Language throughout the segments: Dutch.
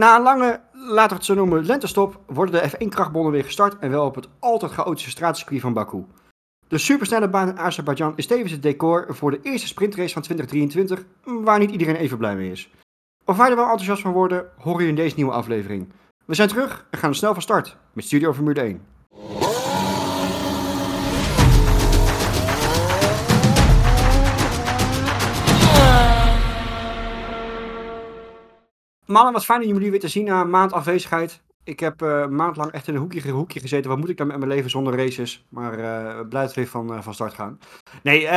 Na een lange, laten we het zo noemen, lentestop worden de F1-krachtbonnen weer gestart en wel op het altijd chaotische straatcircuit van Baku. De supersnelle baan in Azerbeidzjan is tevens het decor voor de eerste sprintrace van 2023, waar niet iedereen even blij mee is. Of wij er wel enthousiast van worden, horen je in deze nieuwe aflevering. We zijn terug en gaan snel van start met Studio Formule 1. Mannen, wat fijn om jullie weer te zien na een maand afwezigheid. Ik heb uh, een echt in een hoekje, gezeten. Wat moet ik dan met mijn leven zonder races? Maar uh, blij dat we weer van, uh, van start gaan. Nee,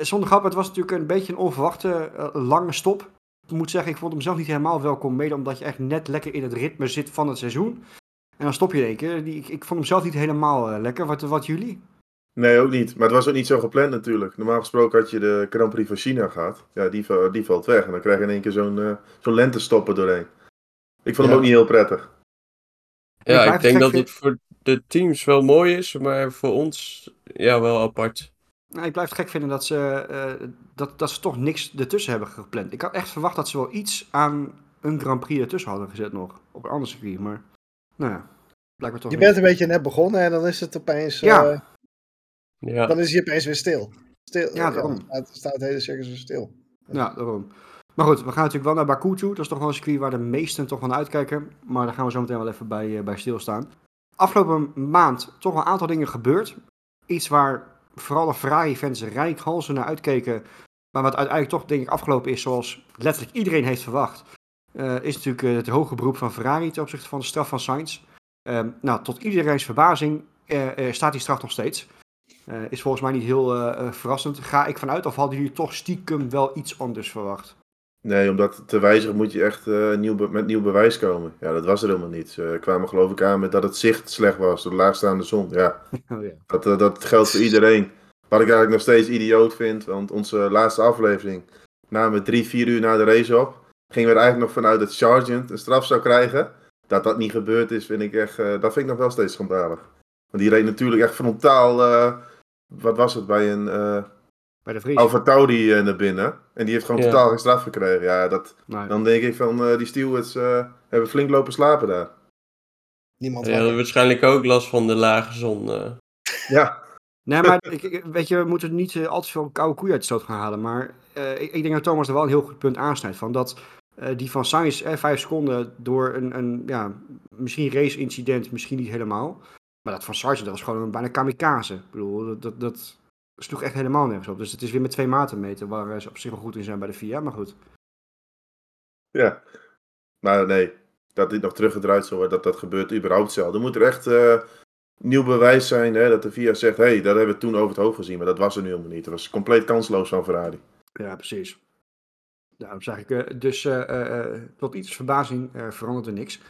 zonder grap, het was natuurlijk een beetje een onverwachte lange stop. Ik moet zeggen, ik vond hem zelf niet helemaal welkom. Mede omdat je echt net lekker in het ritme zit van het seizoen. En dan stop je in één keer. Ik, ik vond hem zelf niet helemaal lekker. Wat, wat jullie? Nee, ook niet. Maar het was ook niet zo gepland natuurlijk. Normaal gesproken had je de Grand Prix van China gehad. Ja, die, die valt weg. En dan krijg je in één keer zo'n zo'n lentestoppen doorheen. Ik vond hem ook niet heel prettig. Ja, ik, ik denk dat het voor de teams wel mooi is, maar voor ons ja, wel apart. Nou, ik blijf het gek vinden dat ze, uh, dat, dat ze toch niks ertussen hebben gepland. Ik had echt verwacht dat ze wel iets aan een Grand Prix ertussen hadden gezet nog. Op een ander circuit, maar nou ja, blijkbaar toch Je bent een beetje net begonnen en dan is het opeens... Ja. Uh, ja. Dan is hij opeens weer stil. stil ja, daarom. Ja, het staat het hele circus weer stil. Ja, daarom. Maar goed, we gaan natuurlijk wel naar Baku toe. Dat is toch wel een circuit waar de meesten toch van uitkijken. Maar daar gaan we zo meteen wel even bij, uh, bij stilstaan. Afgelopen maand toch wel een aantal dingen gebeurd. Iets waar vooral de Ferrari-fans rijkhalzen naar uitkeken. Maar wat uiteindelijk toch denk ik afgelopen is zoals letterlijk iedereen heeft verwacht. Uh, is natuurlijk uh, het hoge beroep van Ferrari ten opzichte van de straf van Sainz. Ehm, nou, tot iedereen's verbazing staat die straf nog steeds. Is volgens mij niet heel verrassend. Ga ik vanuit of hadden jullie toch stiekem wel iets anders verwacht? Nee, omdat te wijzigen moet je echt uh, nieuw met nieuw bewijs komen. Ja, dat was er helemaal niet. Ze kwamen geloof ik aan met dat het zicht slecht was door de laagstaande zon. Ja, oh, ja. Dat, dat geldt voor iedereen. Wat ik eigenlijk nog steeds idioot vind, want onze laatste aflevering namen drie, vier uur na de race op. Gingen we er eigenlijk nog vanuit dat Sargent een straf zou krijgen. Dat dat niet gebeurd is, vind ik echt, dat vind ik nog wel steeds schandalig. Want die reed natuurlijk echt frontaal, wat was het, bij een bij de Vries. Alfa Tauri uh, naar binnen. En die heeft gewoon Ja. totaal geen straf gekregen. Ja, dat, Nee. dan denk ik van eh, die stewards eh, hebben flink lopen slapen daar. Niemand hadden waarschijnlijk ook last van de lage zon. eh. Ja, Nee, maar ik, weet je, we moeten niet eh, al te veel koude koeien uit de stoot gaan halen. Maar eh, ik, ik denk dat Thomas er wel een heel goed punt aansnijdt. Van dat eh, die van Sainz, eh, vijf seconden door een, een ja, misschien race-incident, misschien niet helemaal. Maar dat van Sargent, dat was gewoon een bijna kamikaze. Ik bedoel, dat, dat, dat sloeg echt helemaal nergens op. Dus het is weer met twee maten meten, waar ze op zich wel goed in zijn bij de VIA. Maar goed, ja. Maar nee, dat dit nog teruggedraaid zou worden, dat dat gebeurt überhaupt zelden. Er moet er echt eh, nieuw bewijs zijn hè, dat de VIA zegt, hé, hey, dat hebben we toen over het hoofd gezien. Maar dat was er nu helemaal niet. Dat was compleet kansloos van Ferrari. ja, precies. Daarom zeg ik, eh, dus eh, tot iets verbazing verandert er niks.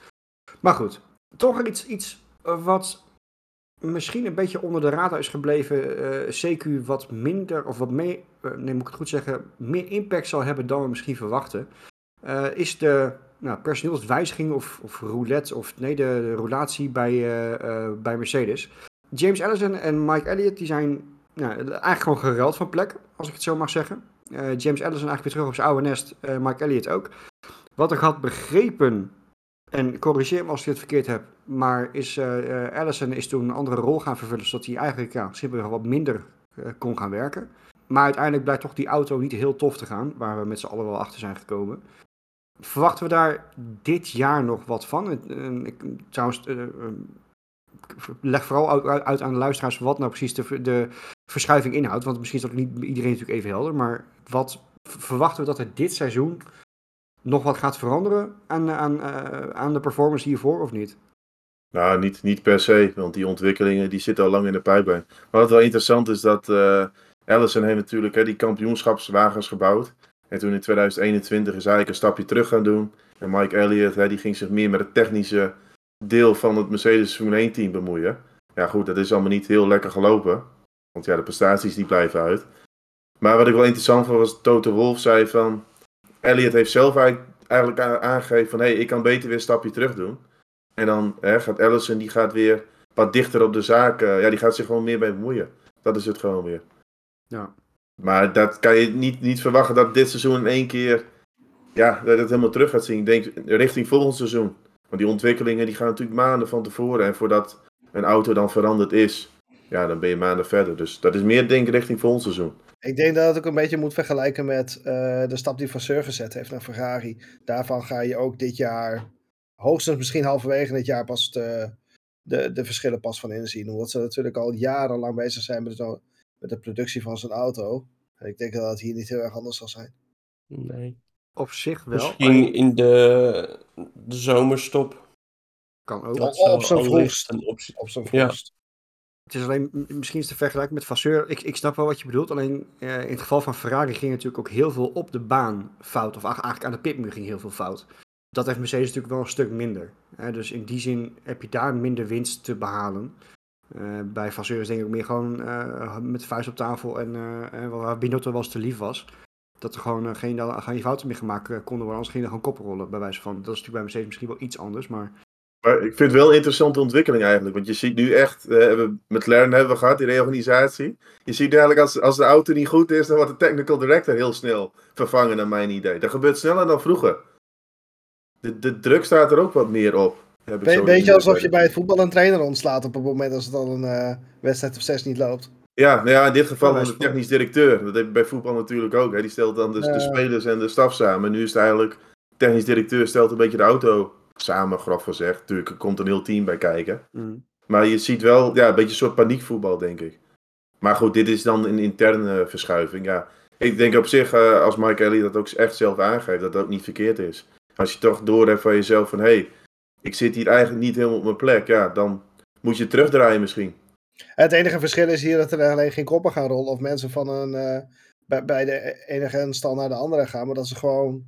Maar goed, toch iets, iets wat misschien een beetje onder de radar is gebleven. eh, CQ wat minder, of wat meer, nee moet ik het goed zeggen, meer impact zal hebben dan we misschien verwachten. eh, is de nou, personeelswijziging of, of roulette, of nee, de, roulatie bij, bij Mercedes. James Allison en Mike Elliott die zijn nou, eigenlijk gewoon geruild van plek, als ik het zo mag zeggen. James Allison eigenlijk weer terug op zijn oude nest, Mike Elliott ook. Wat ik had begrepen, en corrigeer me als ik het verkeerd heb, maar is eh, eh, Allison is toen een andere rol gaan vervullen, zodat hij eigenlijk ja, simpelweg wat minder eh, kon gaan werken. Maar uiteindelijk blijkt toch die auto niet heel tof te gaan, waar we met z'n allen wel achter zijn gekomen. Verwachten we daar dit jaar nog wat van? Ik, leg vooral uit, aan de luisteraars wat nou precies de, de verschuiving inhoudt. Want misschien is dat niet iedereen natuurlijk even helder. Maar wat verwachten we dat er dit seizoen nog wat gaat veranderen aan, aan, eh, aan de performance hiervoor of niet? Nou, niet, niet per se, want die ontwikkelingen die zitten al lang in de pijpijn. Maar wat wel interessant is dat eh Allison heeft natuurlijk hè, die kampioenschapswagens gebouwd. En toen in 2021 is eigenlijk een stapje terug gaan doen. En Mike Elliott hè, die ging zich meer met het technische deel van het Mercedes Formule 1 team bemoeien. Ja goed, dat is allemaal niet heel lekker gelopen. Want ja, de prestaties die blijven uit. Maar wat ik wel interessant vond was Toto Wolff zei van... Elliott heeft zelf eigenlijk, aangegeven van... hé, hey, ik kan beter weer een stapje terug doen. En dan hè, gaat Allison, die gaat weer wat dichter op de zaak. eh, ja, die gaat zich gewoon meer bij bemoeien. Dat is het gewoon weer. Ja. Maar dat kan je niet, niet verwachten dat dit seizoen in één keer ja, dat het helemaal terug gaat zien. Ik denk richting volgend seizoen. Want die ontwikkelingen die gaan natuurlijk maanden van tevoren. En voordat een auto dan veranderd is, ja, dan ben je maanden verder. Dus dat is meer denk ik richting volgend seizoen. Ik denk dat het ook een beetje moet vergelijken met uh, de stap die Vasseur gezet heeft naar Ferrari. Daarvan ga je ook dit jaar, hoogstens misschien halverwege dit jaar, pas de, de, de verschillen pas van inzien. Omdat ze natuurlijk al jarenlang bezig zijn met, zo, met de productie van zijn auto. En ik denk dat het hier niet heel erg anders zal zijn. Nee. Op zich wel. Misschien in de, de zomerstop. Kan ook. Op, op zijn vroegst. Op zijn vroegst. Het is alleen, misschien is te vergelijken met Vasseur. Ik, ik snap wel wat je bedoelt. Alleen eh, in het geval van Ferrari ging natuurlijk ook heel veel op de baan fout. Of eigenlijk aan de pitmuur ging heel veel fout. Dat heeft Mercedes natuurlijk wel een stuk minder. Hè? Dus in die zin heb je daar minder winst te behalen. Uh, bij Vasseur is denk ik meer gewoon uh, met de vuist op tafel en uh, waar Binotto wel eens te lief was. Dat er gewoon geen, geen fouten meer gemaakt konden worden, anders gingen er gewoon koprollen bij wijze van. Dat is natuurlijk bij Mercedes misschien wel iets anders, maar maar ik vind het wel een interessante ontwikkeling eigenlijk. Want je ziet nu echt, uh, met Lern hebben we gehad, die reorganisatie. Je ziet eigenlijk als, als de auto niet goed is, dan wordt de technical director heel snel vervangen, naar mijn idee. Dat gebeurt sneller dan vroeger. De, de druk staat er ook wat meer op. Weet Be je alsof je bij het voetbal een trainer ontslaat op het moment als het al een uh, wedstrijd of zes niet loopt? Ja, nou ja, in dit geval was de technisch directeur. Dat heb je bij voetbal natuurlijk ook. Hè. Die stelt dan de, de spelers en de staf samen. Nu is het eigenlijk, technisch directeur stelt een beetje de auto samen, grof gezegd. Natuurlijk, er komt een heel team bij kijken. Mm. Maar je ziet wel ja, een beetje een soort paniekvoetbal, denk ik. Maar goed, dit is dan een interne verschuiving. Ja, ik denk op zich, uh, als Mike Ellie dat ook echt zelf aangeeft, dat dat ook niet verkeerd is. Als je toch doorhebt van jezelf van, hé, hey, ik zit hier eigenlijk niet helemaal op mijn plek. Ja, dan moet je terugdraaien misschien. Het enige verschil is hier dat er alleen geen koppen gaan rollen of mensen van een, uh, bij, bij de enige stal naar de andere gaan. Maar dat ze gewoon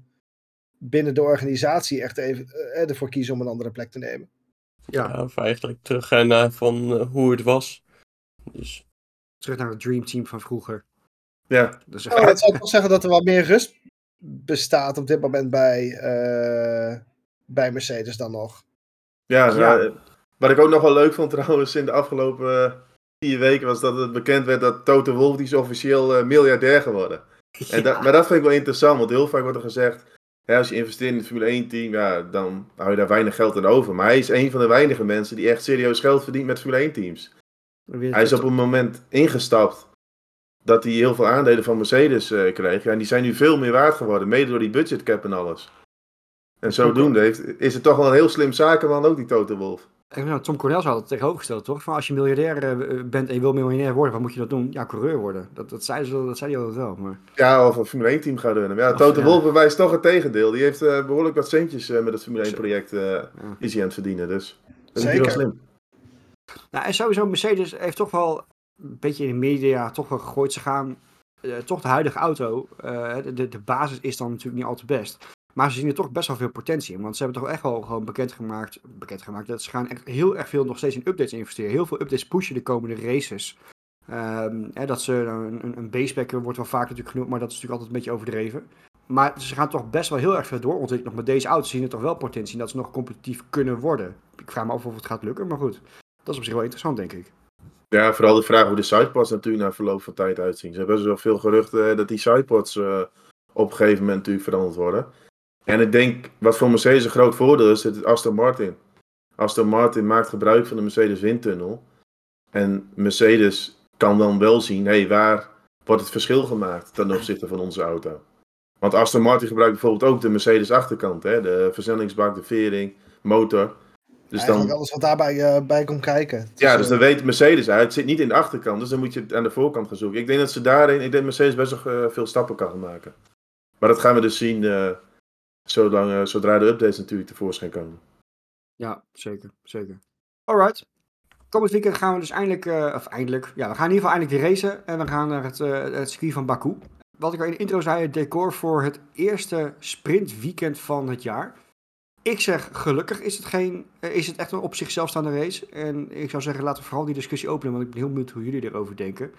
binnen de organisatie echt even uh, ervoor kiezen om een andere plek te nemen. Ja, ja of eigenlijk teruggaan naar van uh, hoe het was. Dus. Terug naar het Dream Team van vroeger. Ja. Dus oh, dat zou ik wel zeggen dat er wat meer rust bestaat op dit moment bij, uh, bij Mercedes dan nog. Ja, ja. Wat ik ook nog wel leuk vond trouwens in de afgelopen vier weken was dat het bekend werd dat Toto Wolff die is officieel miljardair geworden. En dat, maar dat vind ik wel interessant, want heel vaak wordt er gezegd als je investeert in het Formule 1 team, ja, dan hou je daar weinig geld aan over. Maar hij is een van de weinige mensen die echt serieus geld verdient met Formule 1 teams. Hij is op een moment ingestapt dat hij heel veel aandelen van Mercedes uh, kreeg. Ja, en die zijn nu veel meer waard geworden, mede door die budgetcap en alles. En zodoende heeft, is het toch wel een heel slim zakenman ook, die Toto Wolf. Tom Cornels had het tegenovergesteld, toch? Van als je miljardair eh, bent en je wil miljonair worden, wat moet je dat doen? Ja, coureur worden. Dat, dat, zei, ze, dat zei hij altijd wel. Maar... Ja, of een Formule 1 team gaan runnen. Ja, Toto ja. Wolff bewijst toch het tegendeel. Die heeft uh, behoorlijk wat centjes uh, met het Formule 1 project uh, ja. is hij aan het verdienen. Dus dat is heel slim. Nou, en sowieso, Mercedes heeft toch wel een beetje in de media toch wel gegooid. Ze gaan toch de huidige auto, de, de basis is dan natuurlijk niet al te best. Maar ze zien er toch best wel veel potentie in. Want ze hebben toch echt wel gewoon bekendgemaakt, bekendgemaakt dat ze gaan echt heel erg veel nog steeds in updates investeren. Heel veel updates pushen de komende races. Um, hè, dat ze een, een, een basebacker wordt wel vaak natuurlijk genoemd, maar dat is natuurlijk altijd een beetje overdreven. Maar ze gaan toch best wel heel erg veel doorontwikkelen. Nog met deze auto's zien er toch wel potentie in dat ze nog competitief kunnen worden. Ik vraag me af of het gaat lukken, maar goed. Dat is op zich wel interessant, denk ik. Ja, vooral de vraag hoe de sidepods natuurlijk na verloop van tijd uitzien. Ze hebben best wel veel geruchten dat die sidepods uh, op een gegeven moment natuurlijk veranderd worden. En ik denk, wat voor Mercedes een groot voordeel is, het Aston Martin. Aston Martin maakt gebruik van de Mercedes windtunnel. En Mercedes kan dan wel zien, hé, hey, waar wordt het verschil gemaakt ten opzichte van onze auto? Want Aston Martin gebruikt bijvoorbeeld ook de Mercedes achterkant, hè? de versnellingsbak, de vering, motor. Dus dan, alles wat daarbij uh, bij komt kijken. ja, dus dan weet Mercedes uit. Het zit niet in de achterkant, dus dan moet je het aan de voorkant gaan zoeken. Ik denk dat ze daarin, ik denk Mercedes best nog uh, veel stappen kan maken. Maar dat gaan we dus zien uh, Zolang, uh, zodra de updates natuurlijk tevoorschijn komen. Ja, zeker. zeker. Alright. Komend weekend gaan we dus eindelijk, uh, of eindelijk, ja, we gaan in ieder geval eindelijk weer racen. En we gaan naar het, uh, het circuit van Baku. Wat ik al in de intro zei, het decor voor het eerste sprintweekend van het jaar. Ik zeg, gelukkig is het, geen, is het echt een op zichzelf staande race. En ik zou zeggen, laten we vooral die discussie openen, want ik ben heel benieuwd hoe jullie erover denken.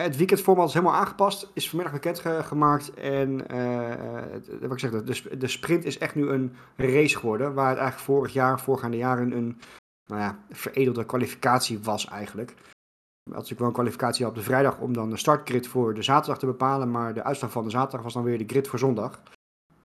Het weekendformat is helemaal aangepast, is vanmiddag bekend gemaakt. En uh, wat ik zeg, de, de sprint is echt nu een race geworden. Waar het eigenlijk vorig jaar, voorgaande jaren, een nou ja, veredelde kwalificatie was eigenlijk. Had natuurlijk wel een kwalificatie op de vrijdag om dan de startgrid voor de zaterdag te bepalen. Maar de uitslag van de zaterdag was dan weer de grid voor zondag.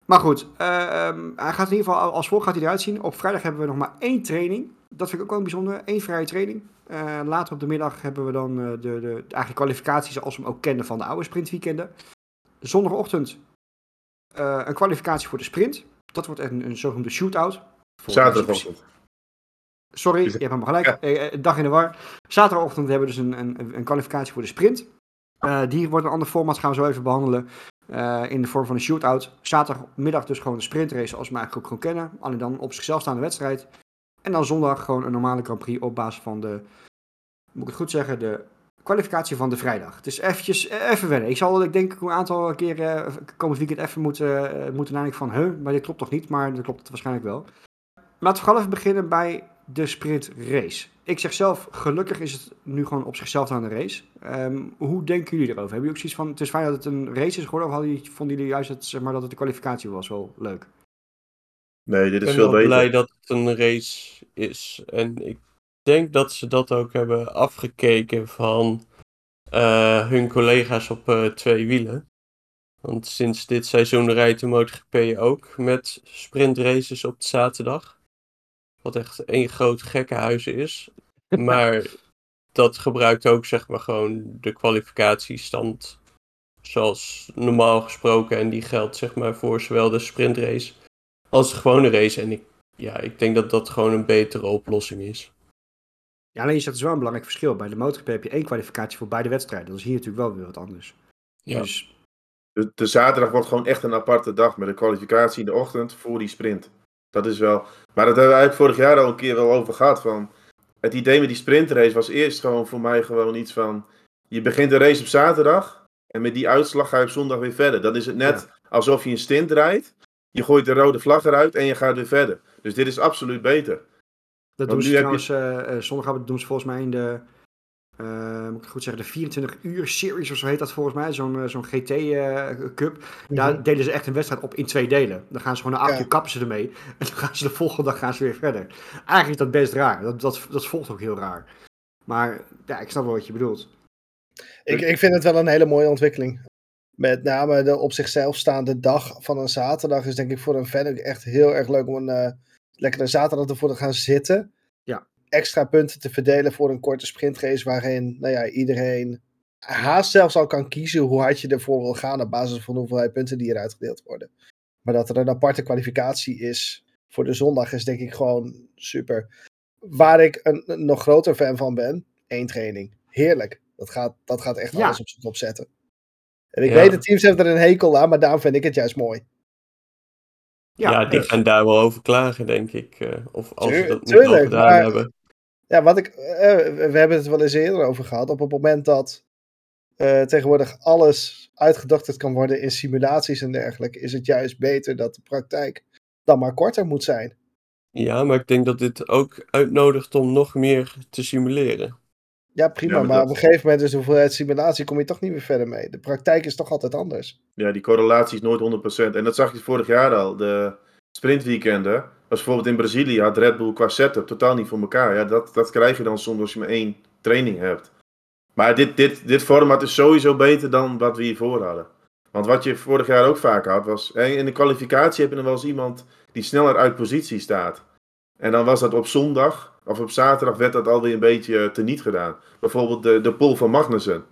Maar goed, ehm, hij gaat in ieder geval als volgt gaat hij eruit zien. Op vrijdag hebben we nog maar één training. Dat vind ik ook wel bijzonder. Eén vrije training. Uh, later op de middag hebben we dan uh, de, de, de, eigenlijk kwalificaties zoals we hem ook kenden van de oude sprintweekenden. Zondagochtend uh, een kwalificatie voor de sprint. Dat wordt een, een zogenoemde shootout. Zaterdagochtend. Sorry, je hebt hem gelijk. Ja. dag in de war. Zaterdagochtend hebben we dus een, een, een kwalificatie voor de sprint. die wordt een ander format, gaan we zo even behandelen. Uh, in de vorm van een shootout. Zaterdagmiddag dus gewoon een sprintrace als we eigenlijk ook gewoon kennen. Alleen dan op zichzelf staande wedstrijd. En dan zondag gewoon een normale Grand Prix op basis van de, moet ik het goed zeggen, de kwalificatie van de vrijdag. Het is eventjes, even wennen. Ik zal, ik denk, een aantal keren uh, komend weekend even moeten, uh, moeten nadenken van, huh, maar dit klopt toch niet? Maar dat klopt het waarschijnlijk wel. Laten we gewoon even beginnen bij de sprintrace. Ik zeg zelf, gelukkig is het nu gewoon op zichzelf aan de race. Um, hoe denken jullie erover? Hebben jullie ook zoiets van, het is fijn dat het een race is geworden, of hadden jullie, vonden jullie juist het, zeg maar, dat het de kwalificatie was wel leuk? Nee, dit is ik veel ben beter. blij dat het een race is. En ik denk dat ze dat ook hebben afgekeken van uh, hun collega's op uh, twee wielen. Want sinds dit seizoen rijdt de MotoGP ook met sprintraces op zaterdag. Wat echt één groot gekkenhuizen is. Maar dat gebruikt ook zeg maar gewoon de kwalificatiestand zoals normaal gesproken. En die geldt zeg maar voor zowel de sprintrace als de gewone race. En ik, ja, ik denk dat dat gewoon een betere oplossing is. Ja, alleen is dat is wel een belangrijk verschil. Bij de MotoGP heb je één kwalificatie voor beide wedstrijden. Dat is hier natuurlijk wel weer wat anders. Ja. Dus De, de zaterdag wordt gewoon echt een aparte dag met een kwalificatie in de ochtend voor die sprint. Dat is wel. Maar dat hebben we eigenlijk vorig jaar al een keer wel over gehad. Van het idee met die sprintrace was eerst gewoon voor mij gewoon iets van. Je begint de race op zaterdag. En met die uitslag ga je op zondag weer verder. Dat is het net alsof je een stint rijdt. Je gooit de rode vlag eruit en je gaat weer verder. Dus dit is absoluut beter. dat doen ze nu heb trouwens, eh eh, zondag doen ze volgens mij in de, eh, moet ik het goed zeggen, de 24 uur series of zo heet dat volgens mij, zo'n zo'n GT eh, Cup. Daar delen ze echt een wedstrijd op in twee delen. Dan gaan ze gewoon na acht Ja. uur kappen ze ermee. En dan gaan ze de volgende dag gaan ze weer verder. Eigenlijk is dat best raar. Dat, dat, dat volgt ook heel raar. Maar ja, ik snap wel wat je bedoelt. Ik, ik vind het wel een hele mooie ontwikkeling. Met name de op zichzelf staande dag van een zaterdag is denk ik voor een fan ook echt heel erg leuk om een eh, lekkere zaterdag ervoor te gaan zitten. Ja. Extra punten te verdelen voor een korte sprintrace waarin nou ja, iedereen haast zelfs al kan kiezen hoe hard je ervoor wil gaan op basis van hoeveelheid punten die er uitgedeeld worden. Maar dat er een aparte kwalificatie is voor de zondag is denk ik gewoon super. Waar ik een, een nog groter fan van ben, één training. Heerlijk. Dat gaat, dat gaat echt Ja. alles op zijn kop zetten. En ik Ja. weet, de teams hebben er een hekel aan, maar daarom vind ik het juist mooi. Ja, die eh, gaan daar wel over klagen, denk ik. eh, of als ze Tuur- dat niet al gedaan maar- hebben. Ja, wat ik, eh, we hebben het wel eens eerder over gehad. Op het moment dat eh, tegenwoordig alles uitgedokterd kan worden in simulaties en dergelijke, is het juist beter dat de praktijk dan maar korter moet zijn. Ja, maar ik denk dat dit ook uitnodigt om nog meer te simuleren. Ja, prima, Ja, maar maar, dat- op een gegeven moment is de hoeveelheid simulatie kom je toch niet meer verder mee. De praktijk is toch altijd anders. Ja, die correlatie is nooit 100%. En dat zag je vorig jaar al. De sprintweekenden. Was bijvoorbeeld in Brazilië had Red Bull qua setup totaal niet voor elkaar. Ja, dat, dat krijg je dan soms als je maar één training hebt. Maar dit, dit, dit format is sowieso beter dan wat we hiervoor hadden. Want wat je vorig jaar ook vaak had, was in de kwalificatie heb je dan wel eens iemand die sneller uit positie staat. En dan was dat op zondag of op zaterdag werd dat alweer een beetje eh, teniet gedaan. Bijvoorbeeld de, de pol van Magnussen.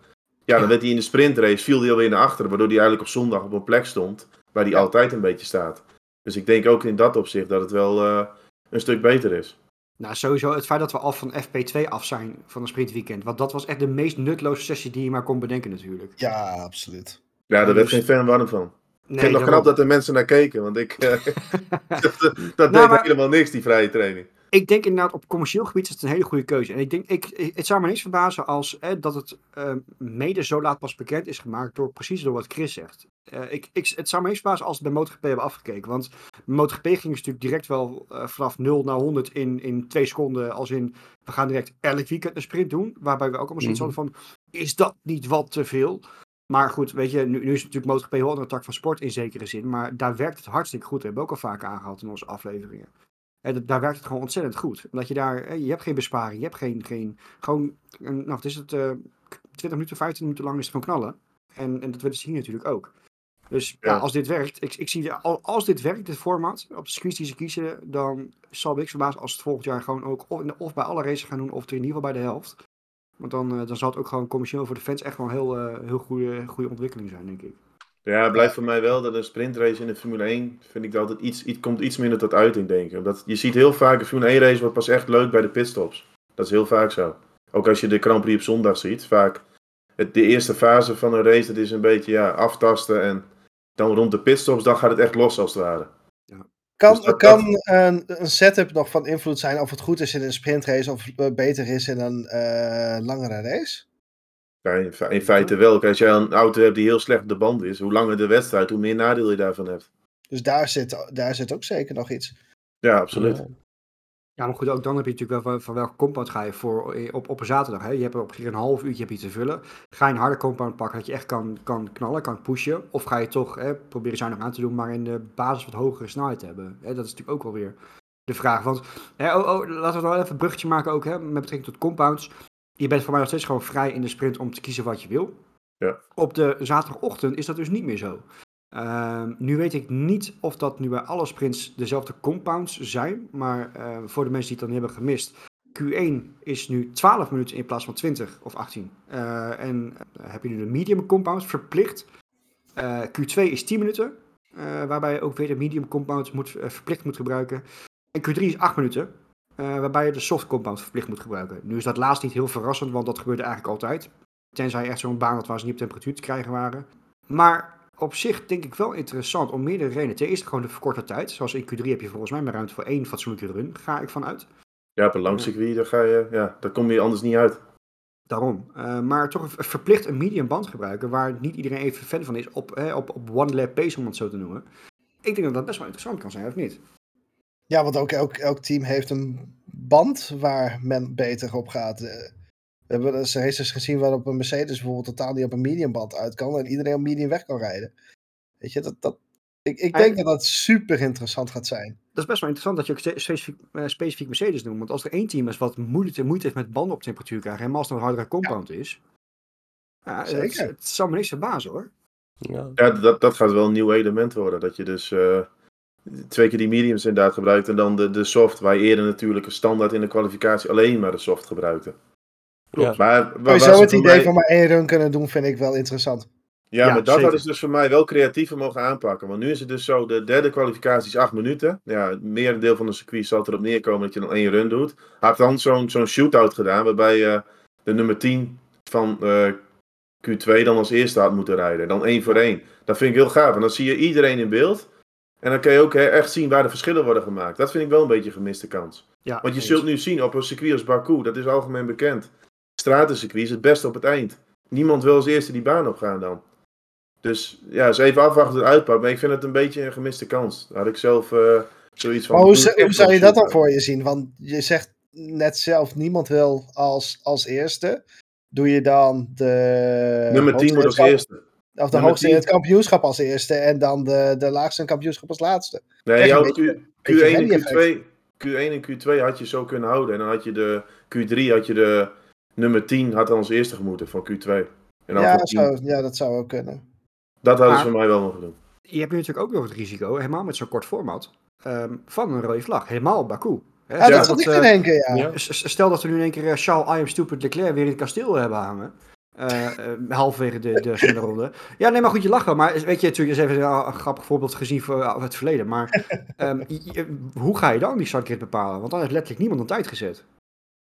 Ja, dan werd hij in de sprintrace, viel hij alweer naar achteren, waardoor hij eigenlijk op zondag op een plek stond waar hij altijd een beetje staat. Dus ik denk ook in dat opzicht dat het wel eh, een stuk beter is. Nou, sowieso het feit dat we al van FP2 af zijn van een sprintweekend. Want dat was echt de meest nutloze sessie die je maar kon bedenken natuurlijk. Ja, absoluut. Ja, daar werd dus- geen fan warm van. ik vind het nog knap dat er mensen naar keken, want ik, eh, dat, dat Nou, deed maar- helemaal niks, die vrije training. Ik denk inderdaad op commercieel gebied is het een hele goede keuze. En ik denk, ik, het zou me niks verbazen als eh, dat het eh, mede zo laat pas bekend is gemaakt door precies door wat Chris zegt. Eh, ik, ik, het zou me niks verbazen als het bij MotoGP hebben afgekeken. Want MotoGP ging dus natuurlijk direct wel eh, vanaf 0 naar 100 in, in twee seconden. Als in, we gaan direct elk weekend een sprint doen. Waarbij we ook allemaal zoiets Mhm. hadden van, is dat niet wat te veel? Maar goed, weet je, nu, nu is natuurlijk MotoGP heel andere tak van sport in zekere zin. Maar daar werkt het hartstikke goed. Dat hebben we ook al vaak aangehaald in onze afleveringen. En dat- daar werkt het gewoon ontzettend goed. Omdat je daar, je hebt geen besparing, je hebt geen, geen gewoon, nou is het, eh 20 minuten, 15 minuten lang is het gewoon knallen. En, en dat willen ze hier natuurlijk ook. Dus ja. Ja. als dit werkt, ik, ik zie, als dit werkt, dit format, op de circuits die ze kiezen, dan zal me niks verbazen als het volgend jaar gewoon ook of, of bij alle races gaan doen, of in ieder geval bij de helft. Want dan, eh, dan zal het ook gewoon commercieel voor de fans echt wel een heel, eh, heel goede, goede ontwikkeling zijn, denk ik. Ja, het blijft voor mij wel dat een sprintrace in de Formule 1, vind ik altijd iets, iets, komt iets minder tot uiting, denk ik. Omdat je ziet heel vaak, een Formule 1 race wordt pas echt leuk bij de pitstops. Dat is heel vaak zo. Ook als je de Grand Prix op zondag ziet, vaak het, de eerste fase van een race, dat is een beetje ja, aftasten en dan rond de pitstops, dan gaat het echt los als het ware. Kan, Dus dat- kan een, een setup nog van invloed zijn of het goed is in een sprintrace of eh, beter is in een eh, langere race? Ja, in, fe- in feite wel. Kijk, Als jij een auto hebt die heel slecht op de band is, hoe langer de wedstrijd, hoe meer nadeel je daarvan hebt. Dus daar zit, daar zit ook zeker nog iets. Ja, absoluut. Ja. Maar goed, ook dan heb je natuurlijk wel van, van welke compound ga je voor eh, op, op een zaterdag. Hè? Je hebt op een half uurtje heb je te vullen. Ga je een harde compound pakken dat je echt kan, kan knallen, kan pushen. Of ga je toch hè, proberen zuinig aan te doen, maar in de basis wat hogere snelheid te hebben. Hè? Dat is natuurlijk ook wel weer de vraag. Want hè, oh, oh, laten we wel even een bruggetje maken ook hè, met betrekking tot compounds. Je bent voor mij nog steeds gewoon vrij in de sprint om te kiezen wat je wil. Ja. Op de zaterdagochtend is dat dus niet meer zo. Ehm, nu weet ik niet of dat nu bij alle sprints dezelfde compounds zijn. Maar eh, voor de mensen die het dan hebben gemist. Q1 is nu 12 minuten in plaats van 20 of 18. Eh, en eh, heb je nu de medium compounds verplicht. Eh, Q2 is 10 minuten. waarbij je ook weer de medium compounds moet, verplicht moet gebruiken. En Q3 is 8 minuten. Eh, waarbij je de soft compounds verplicht moet gebruiken. Nu is dat laatst niet heel verrassend, want dat gebeurde eigenlijk altijd. Tenzij je echt zo'n baan had waar ze niet op temperatuur te krijgen waren. Maar op zich denk ik wel interessant om meerdere redenen. Ten eerste gewoon de verkorte tijd. Zoals in Q3 heb je volgens mij maar ruimte voor één fatsoenlijke run, ga ik vanuit. Ja, op een lang circuit, daar, ga je, ja, daar kom je anders niet uit. Daarom. Eh, maar toch verplicht een medium band gebruiken, waar niet iedereen even fan van is, op, hè, op, op one lap pace om het zo te noemen. Ik denk dat dat best wel interessant kan zijn, of niet? Ja, want ook elk, elk team heeft een band waar men beter op gaat. Eh, We hebben eens races gezien waarop een Mercedes bijvoorbeeld totaal niet op een medium band uit kan en iedereen op medium weg kan rijden. Weet je, dat, dat, ik, ik denk En- dat dat super interessant gaat zijn. Dat is best wel interessant dat je ook specifiek, eh, specifiek Mercedes noemt. Want als er één team is wat moeite, moeite heeft met banden op temperatuur krijgen, helemaal als het een hardere compound is. Ja, het, Zeker. het zal me niks verbazen hoor. Ja. Ja, dat, dat gaat wel een nieuw element worden. Dat je dus eh, twee keer die mediums inderdaad gebruikt en dan de, de soft, waar je eerder natuurlijk een standaard in de kwalificatie alleen maar de soft gebruikte. Ja. Maar wa- waar ze het idee mij- van maar één run kunnen doen vind ik wel interessant. Ja, Ja, maar dat zeker. hadden ze dus voor mij wel creatiever mogen aanpakken. Want nu is het dus zo, de derde kwalificatie is acht minuten. Ja, het merendeel van de circuit zal erop neerkomen dat je dan één run doet. Had dan zo'n zo'n shootout gedaan, waarbij eh, de nummer 10 van eh, Q2 dan als eerste had moeten rijden. Dan één voor één. Dat vind ik heel gaaf. En dan zie je iedereen in beeld. En dan kan je ook hè, echt zien waar de verschillen worden gemaakt. Dat vind ik wel een beetje een gemiste kans. Ja, Want je zult nu zien op een circuit als Baku, dat is algemeen bekend. Stratencircuit is het beste op het eind. Niemand wil als eerste die baan opgaan dan. Dus ja, eens even afwachten het uitpakt. Maar ik vind het een beetje een gemiste kans. Daar had ik zelf eh, zoiets van. Maar hoe, zou je dat dan voor je zien? Want je zegt net zelf, niemand wil als, als eerste. Doe je dan de Nummer 10 moet als eerste. Of de hoogste in 10. het kampioenschap als eerste en dan de, de laagste in het kampioenschap als laatste. Nee, jouw Q, beetje Q1 en rally-effect. Q2, Q1 en Q2 had je zo kunnen houden. En dan had je de Q3 had je de nummer 10 had dan als eerste gemoeten van Q2. En dan Ja, van 10. zo, ja, dat zou ook kunnen. Dat hadden ze voor mij wel mogen doen. Je hebt nu natuurlijk ook nog het risico, helemaal met zo'n kort format, ehm, van een rode vlag. Helemaal Baku. Hè, Ja, stel dat zat ik eh, te denken, ja. Ja. Stel dat we nu in één keer eh, Charles I am stupid Leclerc weer in het kasteel hebben hangen. Eh, eh, halverwege de, de snelle ronde. Ja, nee, maar goed, je lacht wel. Maar weet je, natuurlijk is even een, een grappig voorbeeld gezien voor eh, het verleden. Maar ehm, je- hoe ga je dan die startgrid bepalen? Want dan heeft letterlijk niemand een tijd gezet.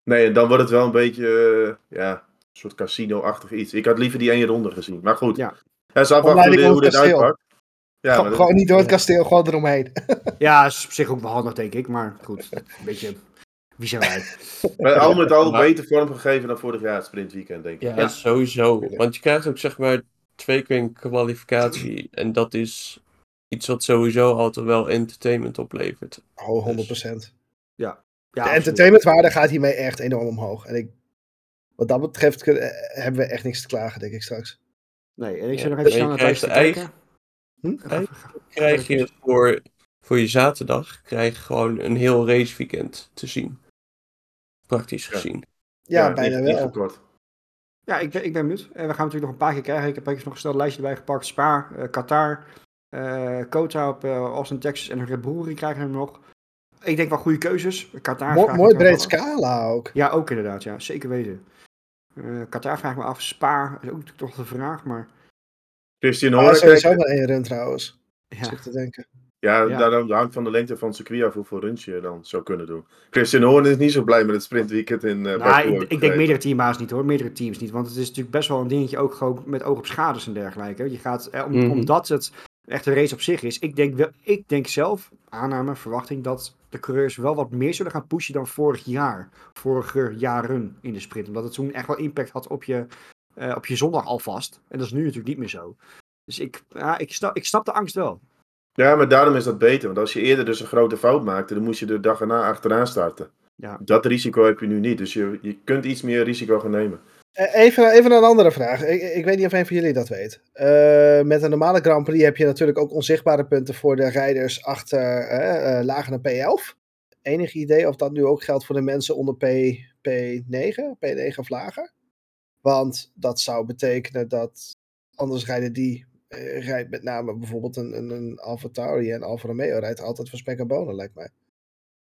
Nee, en dan wordt het wel een beetje, ja, een soort casino-achtig iets. Ik had liever die één ronde gezien. Maar goed, Ja. ja. ze afwachten hoe, dit- uitpakt. Ja, Gewoon- maar dat- gewoon niet door het kasteel, gewoon eromheen. Ja, is op zich ook wel handig, denk ik. Maar goed, een beetje... Wie zijn wij? maar al met al beter vorm gegeven dan vorig jaar het sprintweekend, denk ik. Ja, Ja. sowieso. Want je krijgt ook zeg maar twee keer een kwalificatie. En dat is iets wat sowieso altijd wel entertainment oplevert. Oh, 100%. Ja, De absoluut. entertainmentwaarde gaat hiermee echt enorm omhoog. En ik, wat dat betreft eh, hebben we echt niks te klagen, denk ik straks. Nee, en ik Ja, zit nog en even snel naar te krijgt kijken. Hm? Krijg je voor, voor je zaterdag krijg je gewoon een heel raceweekend te zien. Praktisch Ja. gezien. Ja, bijna niet wel. Ja, ik ben, ik ben benieuwd. En we gaan natuurlijk nog een paar keer krijgen. Ik heb even nog een snel lijstje erbij gepakt. Spa, eh, Qatar, eh Kota op eh, Austin, Texas en Red Bull krijgen we nog. Ik denk wel goede keuzes. Qatar Mo- mooi wel breed af. scala ook. Ja, ook inderdaad. Ja, zeker weten. Eh Qatar vraag ik me af. Spa is ook natuurlijk toch de vraag, maar... Christian Horner, sowieso kijk, maar één run trouwens. Ja, Zit te denken. Ja, Ja. daar hangt van de lengte van het circuit af hoeveel runs je dan zou kunnen doen. Christian Horner is niet zo blij met het sprintweekend in uh, nou, ik, ik denk meerdere teambaas niet hoor, meerdere teams niet. Want het is natuurlijk best wel een dingetje ook gewoon met oog op schades en dergelijke. Je gaat, eh, om, Mhm. omdat het echt een race op zich is. Ik denk, wel, ik denk zelf, aanname, verwachting, dat de coureurs wel wat meer zullen gaan pushen dan vorig jaar. Vorige jaren in de sprint. Omdat het toen echt wel impact had op je, eh, op je zondag alvast. En dat is nu natuurlijk niet meer zo. Dus ik, ja, ik, snap, ik snap de angst wel. Ja, maar daarom is dat beter. Want als je eerder dus een grote fout maakte, dan moest je de dag erna achteraan starten. Ja. Dat risico heb je nu niet. Dus je, je kunt iets meer risico gaan nemen. Eh, Even, even een andere vraag. Ik, ik weet niet of een van jullie dat weet. Eh, met een normale Grand Prix heb je natuurlijk ook onzichtbare punten voor de rijders achter eh, eh, lager dan P11. Enig idee of dat nu ook geldt voor de mensen onder P, P9, P9 of lager? Want dat zou betekenen dat anders rijden die, rijdt met name bijvoorbeeld een, een, een Alfa Tauri en Alfa Romeo rijdt altijd voor spek en bonen, lijkt mij.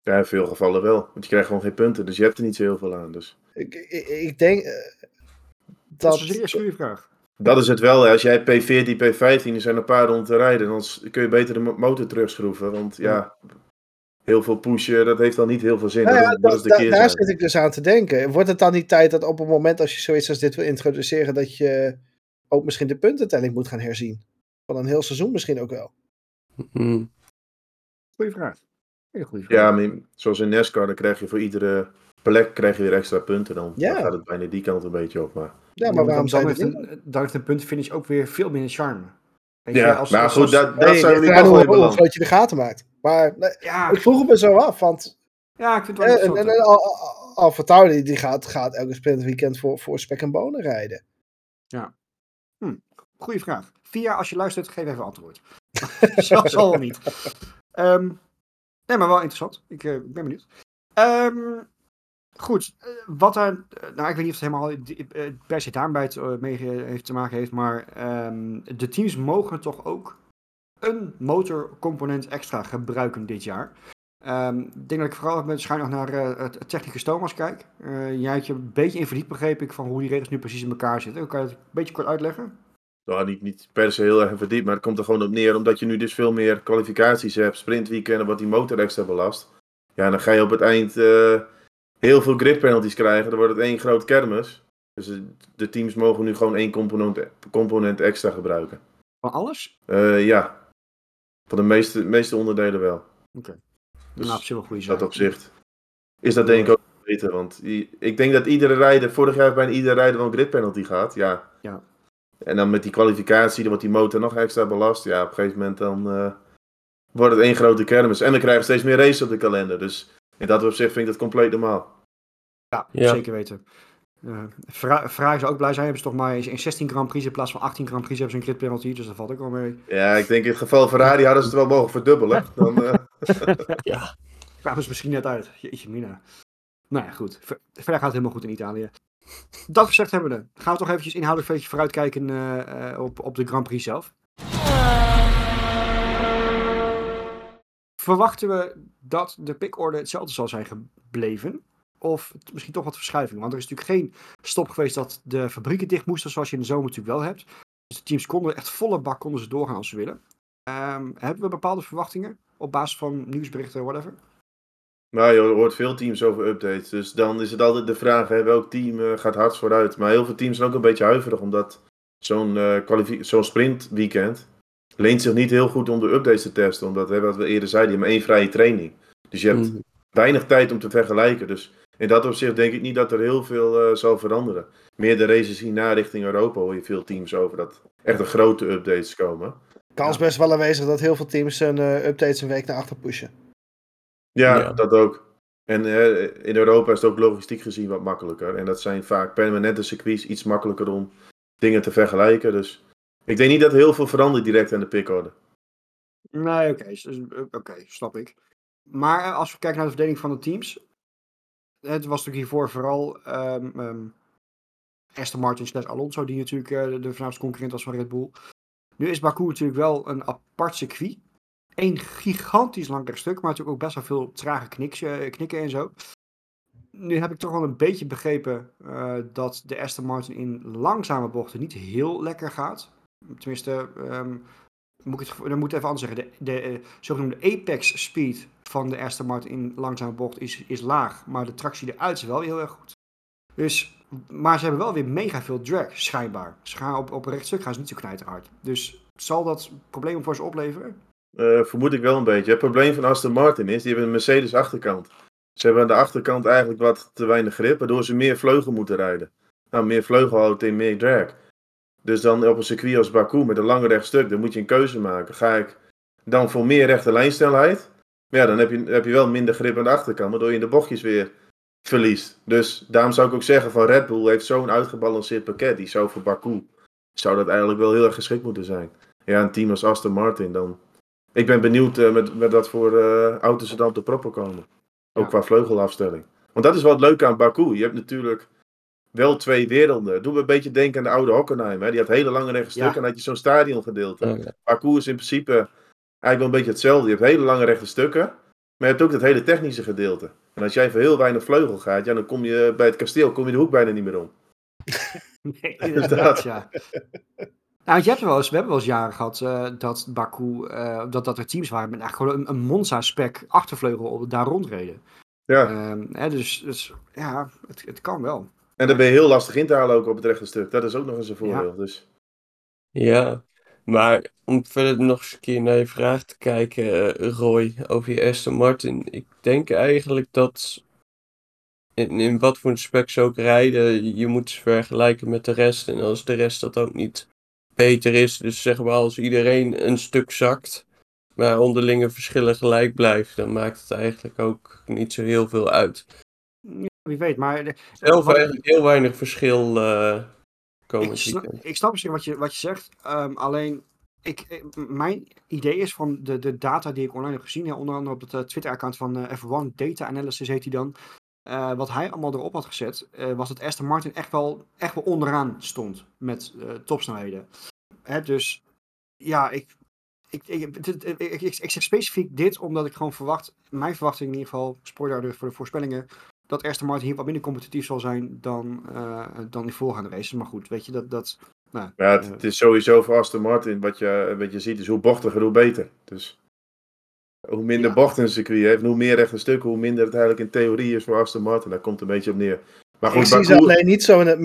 Ja, in veel gevallen wel. Want je krijgt gewoon geen punten. Dus je hebt er niet zo heel veel aan. Dus. Ik, ik, ik denk eh, Dat dat... is een vraag. Dat is het wel. hè. Als jij P14, P15 er zijn een paar rond te rijden, dan kun je beter de mo- motor terugschroeven. Want ja, heel veel pushen, dat heeft dan niet heel veel zin. Nou ja, dat, is- dat dat- is de da- daar zit ik dus aan te denken. Wordt het dan niet tijd dat op het moment als je zoiets als dit wil introduceren, dat je ook misschien de puntentelling moet gaan herzien? Van een heel seizoen misschien ook wel. Hmm. Goeie vraag. Hele goede vraag. Ja, maar zoals in NASCAR, dan krijg je voor iedere plek krijg je weer extra punten. Dan, Ja. dan gaat het bijna die kant een beetje op. Maar... Ja, maar dan, waarom dan, zou heeft een, dan heeft een puntenfinish ook weer veel minder charme. Weet je, Ja, als- maar als- goed, als- dat, dat Nee, zou wel groot je de gaten maakt. Maar nee, ja, ik vroeg het me zo af, want ja, ik vind het wel eh, Alfa Tauri die gaat, gaat elke sprintweekend voor, voor spek en bonen rijden. Goeie vraag. Via, als je luistert, geef even antwoord. Zal zal wel niet. Ehm, nee, maar wel interessant. Ik eh, ben benieuwd. Ehm, goed, eh, wat er, eh, nou ik weet niet of het helemaal per se daarmee mee heeft te maken heeft, maar ehm, de teams mogen toch ook een motorcomponent extra gebruiken dit jaar. Ehm, ik denk dat ik vooral met schuin nog naar eh, het technicus Thomas kijk. Eh, jij had je een beetje in verdiept, begreep ik, van hoe die regels nu precies in elkaar zitten. Kan je het een beetje kort uitleggen? Nou, niet, niet per se heel erg verdiept, maar het komt er gewoon op neer. Omdat je nu dus veel meer kwalificaties hebt, sprintweekenden, wat die motor extra belast. Ja, dan ga je op het eind eh, heel veel grip penalties krijgen. Dan wordt het één groot kermis. Dus de teams mogen nu gewoon één component, component extra gebruiken. Van alles? Ja, van de meeste, meeste onderdelen wel. Oké. Dus nou, op zich wel goede zaak. dat opzicht is dat denk ik ook beter. Want ik denk dat iedere rijder, vorig jaar heeft bijna iedere rijder wel een grid penalty gehad. Ja. Ja. En dan met die kwalificatie, dan wordt die motor nog extra belast. Ja, op een gegeven moment dan eh, wordt het één grote kermis. En we krijgen steeds meer races op de kalender. Dus in dat opzicht vind ik dat compleet normaal. Ja, Ja. zeker weten. Uh, Vraag zou ook blij zijn. Hebben ze toch maar in 16 Grand Prix in plaats van 18 Grand Prix hebben ze een grid penalty. Dus dat valt ook wel mee. Ja, ik denk in het geval Ferrari hadden ze het wel mogen verdubbelen. Dan, eh, Ja. Kwamen ze misschien net uit. Jeetje mina. Nou ja, goed. Ver- verder gaat het helemaal goed in Italië. Dat gezegd hebben we. Gaan we toch eventjes inhoudelijk een beetje vooruitkijken eh, eh, op, op de Grand Prix zelf. Verwachten we dat de pickorde hetzelfde zal zijn gebleven? Of misschien toch wat verschuiving? Want er is natuurlijk geen stop geweest dat de fabrieken dicht moesten, zoals je in de zomer natuurlijk wel hebt. Dus de teams konden echt volle bak konden ze doorgaan als ze willen. Ehm, hebben we bepaalde verwachtingen op basis van nieuwsberichten, whatever? Nou, je hoort veel teams over updates. Dus dan is het altijd de vraag, hè, welk team eh, gaat hardst vooruit. Maar heel veel teams zijn ook een beetje huiverig, omdat zo'n eh, kwalifi- zo'n sprintweekend leent zich niet heel goed om de updates te testen. Omdat, hè, wat we eerder zeiden, je hebt maar één vrije training. Dus je hebt Hmm. weinig tijd om te vergelijken. Dus in dat opzicht denk ik niet dat er heel veel eh, zal veranderen. Meer de races hierna richting Europa hoor je veel teams over dat echt een grote updates komen. Kans best wel aanwezig dat heel veel teams hun eh, updates een week naar achter pushen. Ja, Ja. dat ook. En eh, in Europa is het ook logistiek gezien wat makkelijker. En dat zijn vaak permanente circuits, iets makkelijker om dingen te vergelijken. Dus ik denk niet dat er heel veel verandert direct aan de pickorde. Nee, oké, oké, snap ik. Maar als we kijken naar de verdeling van de teams. Het was natuurlijk hiervoor vooral ehm, Aston Martin slash Alonso, die natuurlijk eh, de voornaamste concurrent was van Red Bull. Nu is Baku natuurlijk wel een apart circuit. Eén gigantisch lang rechtstuk, maar natuurlijk ook best wel veel trage eh, knikken en zo. Nu heb ik toch wel een beetje begrepen eh, dat de Aston Martin in langzame bochten niet heel lekker gaat. Tenminste, ehm, moet ik het, even anders zeggen. De, de zogenoemde apex speed van de Aston Martin in langzame bocht is, is laag. Maar de tractie eruit is wel heel erg goed. Dus, maar ze hebben wel weer mega veel drag, schijnbaar. Ze gaan op, op een rechtstuk gaan ze niet zo knijterhard. Dus zal dat problemen voor ze opleveren? Eh, vermoed ik wel een beetje. Het probleem van Aston Martin is, die hebben een Mercedes achterkant. Ze hebben aan de achterkant eigenlijk wat te weinig grip, waardoor ze meer vleugel moeten rijden. Nou, meer vleugel houdt in meer drag. Dus dan op een circuit als Baku met een lange rechtstuk, dan moet je een keuze maken. Ga ik dan voor meer rechte lijnsnelheid? Ja, dan heb je, heb je wel minder grip aan de achterkant, waardoor je in de bochtjes weer verliest. Dus daarom zou ik ook zeggen van Red Bull heeft zo'n uitgebalanceerd pakket. Die zou voor Baku, zou dat eigenlijk wel heel erg geschikt moeten zijn. Ja, een team als Aston Martin dan. Ik ben benieuwd uh, met, met wat voor uh, auto's er dan op de proppen komen. Ook ja. qua vleugelafstelling. Want dat is wat leuk aan Baku. Je hebt natuurlijk wel twee werelden. Doe me een beetje denken aan de oude Hockenheim. Hè? Die had hele lange rechte stukken ja. en had je zo'n stadiongedeelte. Ja. Baku is in principe eigenlijk wel een beetje hetzelfde. Je hebt hele lange rechte stukken. Maar je hebt ook het hele technische gedeelte. En als jij voor heel weinig vleugel gaat, ja, dan kom je bij het kasteel kom je de hoek bijna niet meer om. nee, inderdaad, ja. Nou, je hebt wel eens, we hebben wel eens jaren gehad uh, dat Baku, uh, dat, dat er teams waren met eigenlijk gewoon een, een Monza-spec achtervleugel daar rondreden. Ja. Um, hè, dus, dus ja, het, het kan wel. En dan ben je heel lastig in te halen ook op het rechte stuk. Dat is ook nog eens een voordeel. Ja. Dus. ja, maar om verder nog eens een keer naar je vraag te kijken, uh, Roy, over je Aston Martin. Ik denk eigenlijk dat in, in wat voor een spec ze ook rijden, je moet ze vergelijken met de rest. En als de rest dat ook niet beter is, dus zeg maar als iedereen een stuk zakt, maar onderlinge verschillen gelijk blijven, dan maakt het eigenlijk ook niet zo heel veel uit. Ja, wie weet, maar... Zelf eigenlijk heel weinig verschil uh, ik, snap, ik snap misschien wat je, wat je zegt, um, alleen ik, mijn idee is van de, de data die ik online heb gezien, ja, onder andere op het uh, Twitter-account van uh, F1 Data Analysis heet hij dan, uh, wat hij allemaal erop had gezet, was dat Aston Martin echt wel, echt wel onderaan stond met topsnelheden. Hè, dus ja, ik, ik, ik, ik, ik, ik, zeg specifiek dit omdat ik gewoon verwacht, mijn verwachting in ieder geval, spoiler voor de voorspellingen, dat Aston Martin hier wat minder competitief zal zijn dan, uh, dan die voorgaande races. Maar goed, weet je, dat... dat nou, ja, het, uh, het, is sowieso voor Aston Martin, wat je, wat je ziet, is hoe bochtiger, hoe beter. Dus hoe minder ja. bocht een circuit heeft, hoe meer rechte stukken, hoe minder het eigenlijk in theorie is voor Aston Martin. Daar komt een beetje op neer. Maar goed, ik zie ze alleen niet zo in het,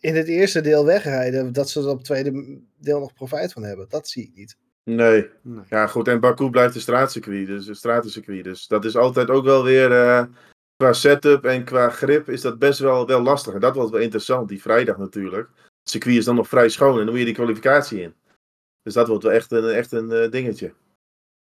in het eerste deel wegrijden, dat ze er op het tweede deel nog profijt van hebben. Dat zie ik niet. Nee. nee. Ja, goed. En Baku blijft een straatcircuit, dus een stratencircuit. Dus dat is altijd ook wel weer... Uh, qua setup en qua grip is dat best wel, wel lastig. En dat was wel interessant, die vrijdag natuurlijk. Het circuit is dan nog vrij schoon en dan moet je die kwalificatie in. Dus dat wordt wel echt een, echt een uh, dingetje.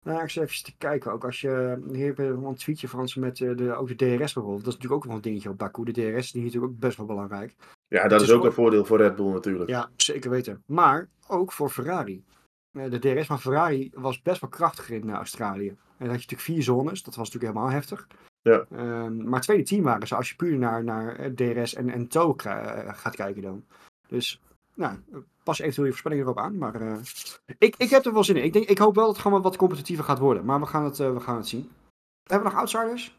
Nou, ik zit even te kijken. Ook als je hier hebt een tweetje Frans met uh, de, ook de DRS bijvoorbeeld. Dat is natuurlijk ook wel een dingetje op Baku. De DRS is natuurlijk ook best wel belangrijk. Ja, dat is, is ook een voordeel voor Red Bull natuurlijk. Ja, zeker weten. Maar ook voor Ferrari. De DRS van Ferrari was best wel krachtiger in Australië. En dan had je natuurlijk vier zones. Dat was natuurlijk helemaal heftig. Ja. Um, maar tweede team waren ze als je puur naar, naar DRS en, en TOW gaat kijken dan. Dus, nou, pas eventueel je voorspellingen erop aan. Maar uh, ik, ik heb er wel zin in. Ik, denk, ik hoop wel dat het gewoon wat competitiever gaat worden. Maar we gaan het, uh, we gaan het zien. Hebben we nog outsiders?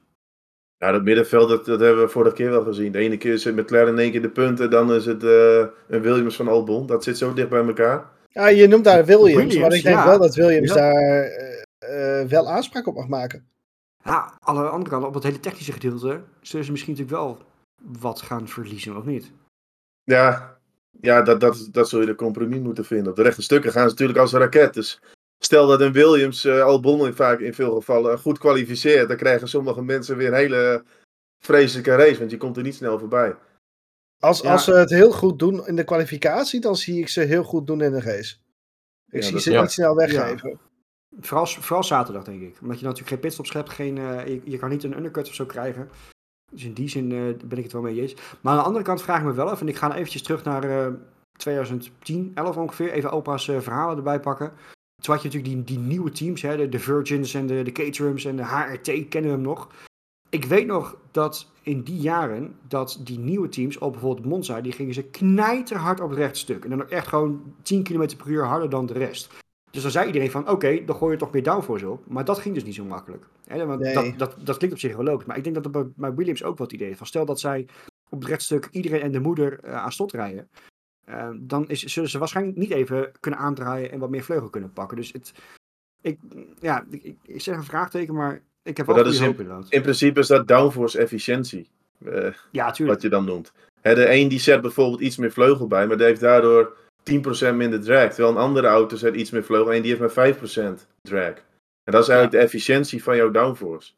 Ja, dat middenveld, dat, dat hebben we vorige keer wel gezien. De ene keer zit McLaren in één keer de punten, dan is het uh, een Williams van Albon. Dat zit zo dicht bij elkaar. Ja, je noemt daar Williams, Williams maar ik denk ja. wel dat Williams ja. daar wel aanspraak op mag maken. Ja, aan de andere kant, op dat hele technische gedeelte, zullen ze misschien natuurlijk wel wat gaan verliezen, of niet? Ja, ja dat, dat, dat zul je de compromis moeten vinden. Op de rechte stukken gaan ze natuurlijk als een raket. Dus stel dat een Williams uh, Albon in, vaak, in veel gevallen goed kwalificeert, dan krijgen sommige mensen weer een hele vreselijke race, want je komt er niet snel voorbij. Als, ja. als ze het heel goed doen in de kwalificatie, dan zie ik ze heel goed doen in de race. Ik ja, zie ze ja. niet snel weggeven. Vooral, vooral zaterdag, denk ik. Omdat je natuurlijk geen pitstops hebt, geen, uh, je, je, kan niet een undercut of zo krijgen. Dus in die zin uh, ben ik het wel mee eens. Maar aan de andere kant vraag ik me wel even, en ik ga eventjes terug naar uh, 2010, 11 ongeveer, even opa's verhalen erbij pakken. Toen had je natuurlijk die, die nieuwe teams, hè, de, Virgins en de, de Caterhams en de HRT, kennen we hem nog. ik weet nog dat in die jaren, dat die nieuwe teams, op bijvoorbeeld Monza, die gingen ze knijterhard op het rechtstuk. En dan echt gewoon 10 km per uur harder dan de rest. Dus dan zei iedereen van, oké, dan gooi je toch meer downforce op. Maar dat ging dus niet zo makkelijk. Hè, want Nee. dat, dat, dat klinkt op zich wel logisch. Maar ik denk dat er bij, bij Williams ook wat idee is. Van stel dat zij op het rechtstuk iedereen en de moeder eh, aan slot rijden. eh, dan is, zullen ze waarschijnlijk niet even kunnen aandraaien en wat meer vleugel kunnen pakken. Dus het, ik, ja, ik, zeg een vraagteken, maar ik heb wel dat goede is hoop inderdaad. In principe is dat downforce efficiëntie. eh, Ja, tuurlijk. wat je dan noemt. Hè, de een die zet bijvoorbeeld iets meer vleugel bij, maar die heeft daardoor 10% minder drag. Terwijl een andere auto zet iets meer vleugel en die heeft maar 5% drag. En dat is eigenlijk de efficiëntie van jouw downforce.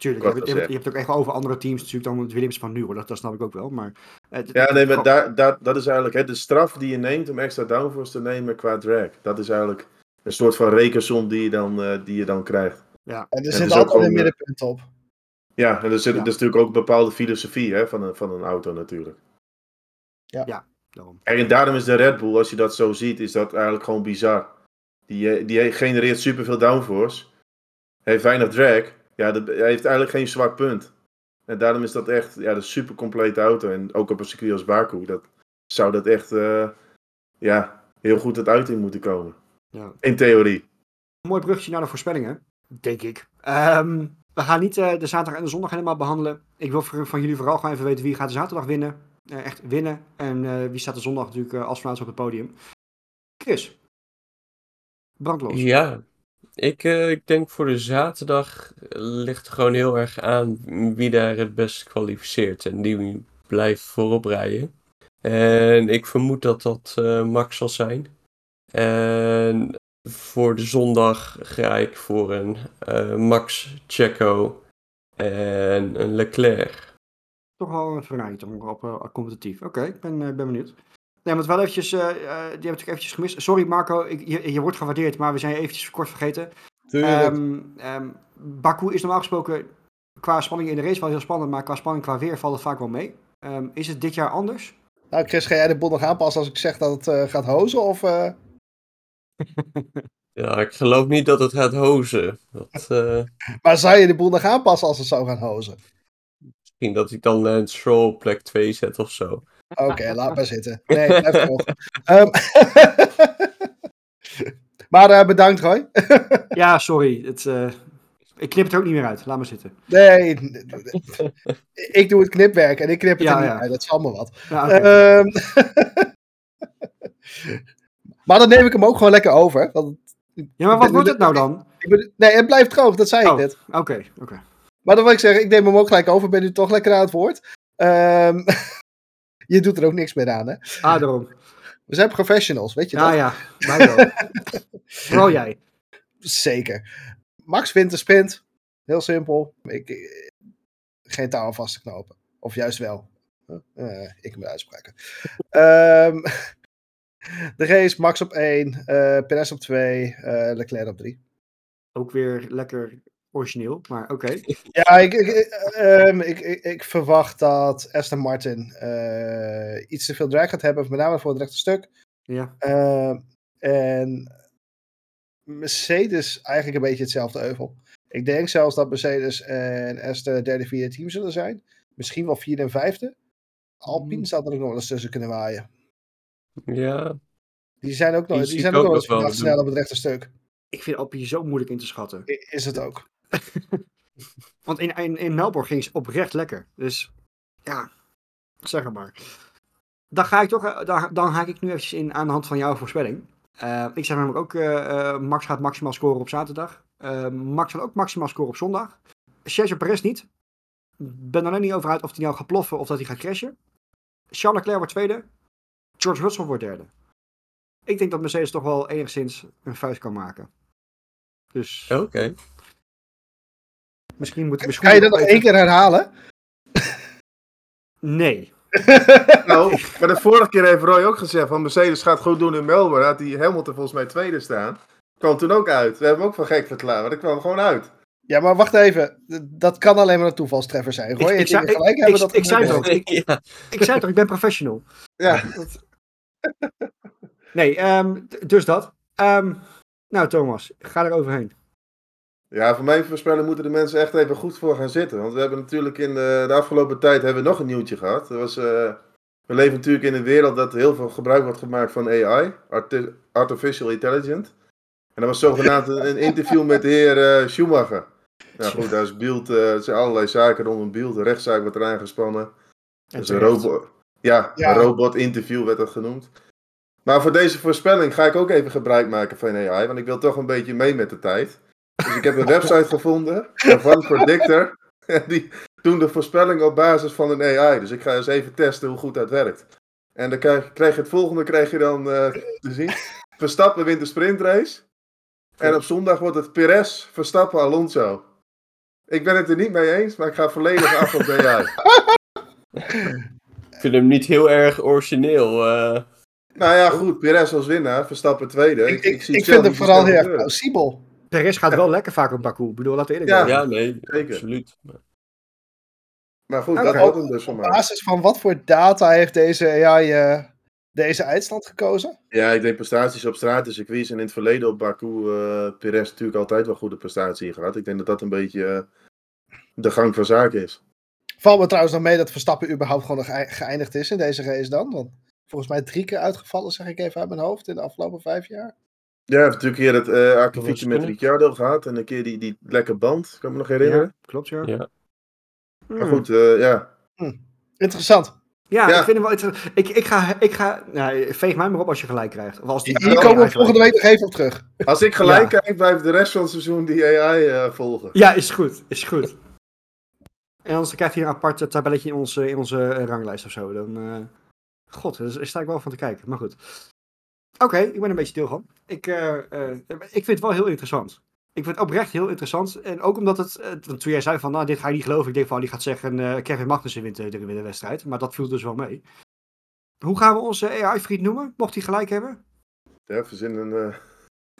Tuurlijk, je hebt, je, hebt, gezegd. je hebt ook echt wel over andere teams natuurlijk dan het Williams van nu hoor. Dat, dat snap ik ook wel. Maar, eh, het- Ja, nee, maar daar, daar, dat is eigenlijk hè, de straf die je neemt om extra downforce te nemen qua drag. Dat is eigenlijk een soort van rekensom die je dan, eh, die je dan krijgt. En er zit is ook altijd een gewoon, middenpunt op. Ja, en er zit Ja. er is natuurlijk ook een bepaalde filosofie hè, van, een, van een auto natuurlijk. Daarom. En daarom is de Red Bull, als je dat zo ziet, is dat eigenlijk gewoon bizar. Die, eh, die genereert superveel downforce. Heeft weinig drag. Ja, dat, hij heeft eigenlijk geen zwak punt. En daarom is dat echt ja, een super complete auto. En ook op een circuit als Baku, dat, zou dat echt eh, ja, heel goed het uiting moeten komen. Ja. In theorie. Een mooi bruggetje naar de voorspellingen, denk ik. Ehm, we gaan niet eh, de zaterdag en de zondag helemaal behandelen. Ik wil van jullie vooral gewoon even weten wie gaat de zaterdag winnen. Eh, echt winnen. En eh, wie staat de zondag natuurlijk eh, als vanuit op het podium. Chris. Brandlos. Ja, ik, ik denk voor de zaterdag ligt er gewoon heel erg aan wie daar het best kwalificeert. En die blijft voorop rijden. En ik vermoed dat dat Max zal zijn. En voor de zondag ga ik voor een Max, Checo en een Leclerc. Toch wel een toch nog op eh, competitief. Oké, ik ben, eh, ben benieuwd. Nee, want wel eventjes, eh, eh, die heb ik natuurlijk eventjes gemist. Sorry Marco, ik, je, je wordt gewaardeerd, maar we zijn je eventjes kort vergeten. Tuurlijk. Ehm, ehm, Baku is normaal gesproken qua spanning in de race wel heel spannend, maar qua spanning qua weer valt het vaak wel mee. Ehm, is het dit jaar anders? nou, Chris, ga jij de boel nog aanpassen als ik zeg dat het eh, gaat hozen? Of, eh, Ja, ik geloof niet dat het gaat hozen. Dat, eh, Maar zou je de boel nog aanpassen als het zou gaan hozen? Misschien dat ik dan een Stroll op plek 2 zet of zo. Oké, laat maar zitten. Nee, blijf erop. Ehm, maar eh, bedankt, Roy. Ja, sorry. Het, eh, ik knip het er ook niet meer uit. Laat maar zitten. Nee, ik doe het knipwerk en ik knip het Ja, er niet ja. uit. Dat zal me wat. Ja. Ehm, maar dan neem ik hem ook gewoon lekker over. Want ja, maar wat wordt het nou dan? nee, het blijft droog, dat zei Oh. ik net. Oké, oké. Maar dan wil ik zeggen, ik neem hem ook gelijk over. Ben u toch lekker aan het woord? Ehm, je doet er ook niks meer aan, hè? Ah, daarom. We zijn professionals, weet je Ja, dat? ja. Mij wel. Vooral jij. Zeker. Max wint de sprint. Heel simpel. Ik, ik- geen touw vast te knopen. Of juist wel. Eh, ik moet uitspraken. Ehm, de race, Max op 1, eh Perez op 2, eh, Leclerc op 3. Ook weer lekker origineel, maar oké. Ja, ik, ik, ik, ehm, ik, ik, ik verwacht dat Aston Martin eh, iets te veel drag gaat hebben, met name voor het rechte stuk. Ja. Ehm, en Mercedes eigenlijk een beetje hetzelfde euvel. Ik denk zelfs dat Mercedes en Aston derde, vierde team zullen zijn. Misschien wel vierde en vijfde. Alpine Hmm. zou er ook nog wel eens tussen kunnen waaien. Ja, Die zijn ook nog, Die zijn ook ook nog wel verdacht snel op het rechte stuk. Ik vind Alpine zo moeilijk in te schatten. Is het ook. Want in, in, in Melbourne ging ze oprecht lekker. Dus ja, zeg maar. Dan, ga ik toch, eh, dan, dan haak ik nu eventjes in aan de hand van jouw voorspelling. Eh, ik zeg namelijk ook, eh, Max gaat maximaal scoren op zaterdag. Max zal ook maximaal scoren op zondag. Sergio Perez niet. Ben alleen niet over uit of hij nou gaat ploffen of dat hij gaat crashen. Charles Leclerc wordt tweede. George Russell wordt derde. Ik denk dat Mercedes toch wel enigszins een vuist kan maken. Dus oké. Misschien moet misschien Ga je dat nog één keer herhalen? Nee. Nou, maar de vorige keer heeft Roy ook gezegd van Mercedes gaat goed doen in Melbourne. Had hij Hamilton volgens mij tweede staan. Kwam toen ook uit. We hebben hem ook van gek verklaard, maar dat kwam gewoon uit. Ja, maar wacht even. Dat kan alleen maar een toevalstreffer zijn. Roy, Ik- ik ik, zei- gelijk ik- hebben ik- dat ik zei gebeurt. het ook. ja. Ik zei toch, ik ben professional. Ja, Nee, ehm, dus dat. Ehm, nou, Thomas, ga er overheen. Ja, voor mijn voorspelling moeten de mensen echt even goed voor gaan zitten. Want we hebben natuurlijk in de, de afgelopen tijd hebben we nog een nieuwtje gehad. Er was, eh, we leven natuurlijk in een wereld dat heel veel gebruik wordt gemaakt van AI, arti- Artificial Intelligence. En dat was zogenaamd een, een interview met de heer eh, Schumacher. Nou goed, daar is beeld, eh, er zijn allerlei zaken rondom beeld. De rechtszaak wordt eraan gespannen. En Dus een robot, ja, Ja. een robot-interview werd dat genoemd. Maar voor deze voorspelling ga ik ook even gebruik maken van AI, want ik wil toch een beetje mee met de tijd. Dus ik heb een website gevonden, van Predictor. En die doen de voorspelling op basis van een AI. Dus ik ga eens even testen hoe goed dat werkt. En dan krijg, krijg je het volgende krijg je dan eh, te zien. Verstappen wint de sprintrace. En op zondag wordt het Perez, Verstappen, Alonso. Ik ben het er niet mee eens, maar ik ga volledig af op de AI. Ik vind hem niet heel erg origineel. eh. Nou ja, goed. Perez als winnaar, Verstappen tweede. Ik, ik, vind hem vooral heel erg plausibel. Perez gaat wel lekker vaak op Baku. Ik bedoel, laten we eerlijk Ja. zijn. ja, nee, zeker. absoluut. Maar goed, dat hem dus Op basis van wat voor data heeft deze AI eh, deze eindstand gekozen? Ja, ik denk prestaties op straat, dus ik en in het verleden op Baku eh Perez natuurlijk altijd wel goede prestaties gehad. Ik denk dat dat een beetje eh, de gang van zaken is. Valt me trouwens nog mee dat Verstappen überhaupt gewoon nog geëindigd is in deze race dan? Want volgens mij drie keer uitgevallen, zeg ik even uit mijn hoofd, in de afgelopen vijf jaar. Ja, heeft natuurlijk een keer het eh akkefietje met. Ricciardo gehad en een keer die, die lekke band, kan ik me nog herinneren. Ja, klopt, ja. Ja. Hmm. Maar goed, eh, ja. Interessant. Ja, Ja. ik vind hem wel interessant. Ik, ik ga, ik ga nou, veeg mij maar op als je gelijk krijgt. Of als die Hier komen we volgende week nog even op terug. Als ik gelijk Ja. kijk, blijft de rest van het seizoen die AI eh, volgen. Ja, is goed. Is goed. En anders krijgt hij een apart tabelletje in onze, in onze eh, ranglijst of zo. Dan, eh, God, daar sta ik wel van te kijken. Maar goed. Oké, ik ben een beetje stil van. Ik, eh, eh, ik vind het wel heel interessant. Ik vind het oprecht heel interessant. En ook omdat het, want toen jij zei van, nou, dit ga je niet geloven. Ik denk van, die gaat zeggen, eh, Kevin Magnussen wint de, de, de wedstrijd. Maar dat viel dus wel mee. Hoe gaan we onze AI-vriend noemen? Mocht hij gelijk hebben? Ja, verzin een,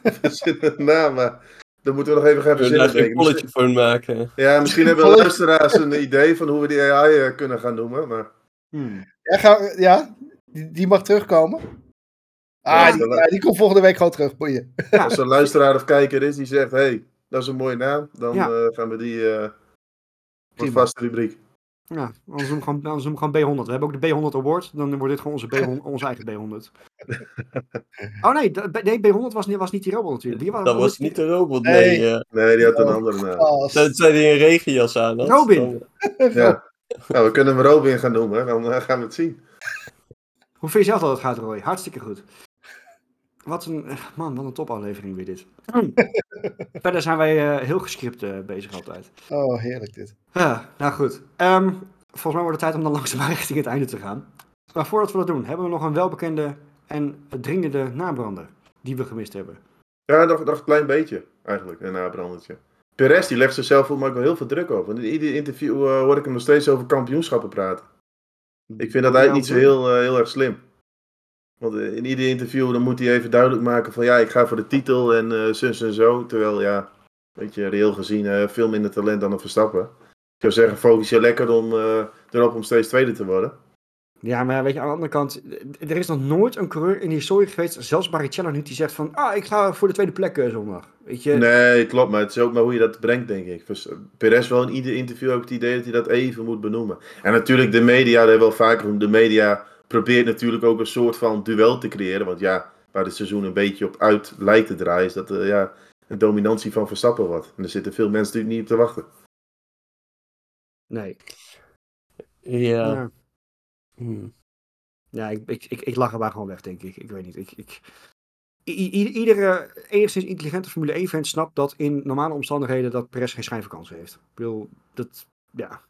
eh verzin een naam, maar dan moeten we nog even gaan verzinnen. Misschien- polletje voor maken. Ja, misschien hebben Volledig- luisteraars een idee van hoe we die AI kunnen gaan noemen, maar... Hmm. Ja, ga, ja die, die mag terugkomen. Ah, die, ja, die komt volgende week gewoon terug, boeien. Als er een luisteraar of kijker is die zegt, hey, dat is een mooie naam, dan Ja. eh, gaan we die eh voor Prima. vaste rubriek. Ja, anders doen we gewoon, anders doen we gewoon B100. We hebben ook de B100 Award. Dan wordt dit gewoon onze, B100, onze eigen B100. Oh nee, de- nee B100 was, niet- was niet die robot natuurlijk. Die Dat was niet de robot, Nee. nee. Nee, die had een Oh, andere naam. Dat zei hij een regenjas aan had. Robin. Dan- Ja. Nou, we kunnen hem Robin gaan noemen, dan eh, gaan we het zien. Hoe vind je zelf dat het gaat, Roy? Hartstikke goed. Wat een, eh, man, wat een topaflevering weer dit. Verder zijn wij eh, heel gescript eh, bezig altijd. Oh, heerlijk dit. Ja, nou goed. Ehm, volgens mij wordt het tijd om dan langzaam richting het einde te gaan. Maar voordat we dat doen, hebben we nog een welbekende en dringende nabrander die we gemist hebben. Ja, nog, nog een klein beetje, eigenlijk, een nabrandertje. Perez, die legt zichzelf voor mij ook wel heel veel druk op. Want in ieder interview eh, hoor ik hem nog steeds over kampioenschappen praten. Ik vind dat eigenlijk niet zo heel, heel erg slim. Want eh, in ieder interview dan moet hij even duidelijk maken van ja, ik ga voor de titel en eh zus en zo. Terwijl ja, weet je, reëel gezien eh, veel minder talent dan een Verstappen. Ik zou zeggen, focus je lekker om, erop om steeds tweede te worden. Ja, maar weet je, aan de andere kant, er is nog nooit een coureur in de historie geweest, zelfs Barrichello niet, die zegt van, ah, ik ga voor de tweede plek zondag. Weet je? Nee, klopt, maar het is ook maar hoe je dat brengt, denk ik. Dus, Perez wel in ieder interview ook het idee dat hij dat even moet benoemen. En natuurlijk, de media, we wel vaker genoemd, de media probeert natuurlijk ook een soort van duel te creëren. Want ja, waar het seizoen een beetje op uit lijkt te draaien, is dat er ja, een dominantie van Verstappen wordt. En er zitten veel mensen natuurlijk niet op te wachten. Nee. Ja. Ja, Hm. ja ik, ik, ik, ik lach er maar gewoon weg, denk ik. Ik weet niet. Ik, ik, i- i- iedere enigszins intelligente Formule 1-fan snapt dat in normale omstandigheden dat Perez geen schijnvakantie heeft. Ik bedoel, dat, ja.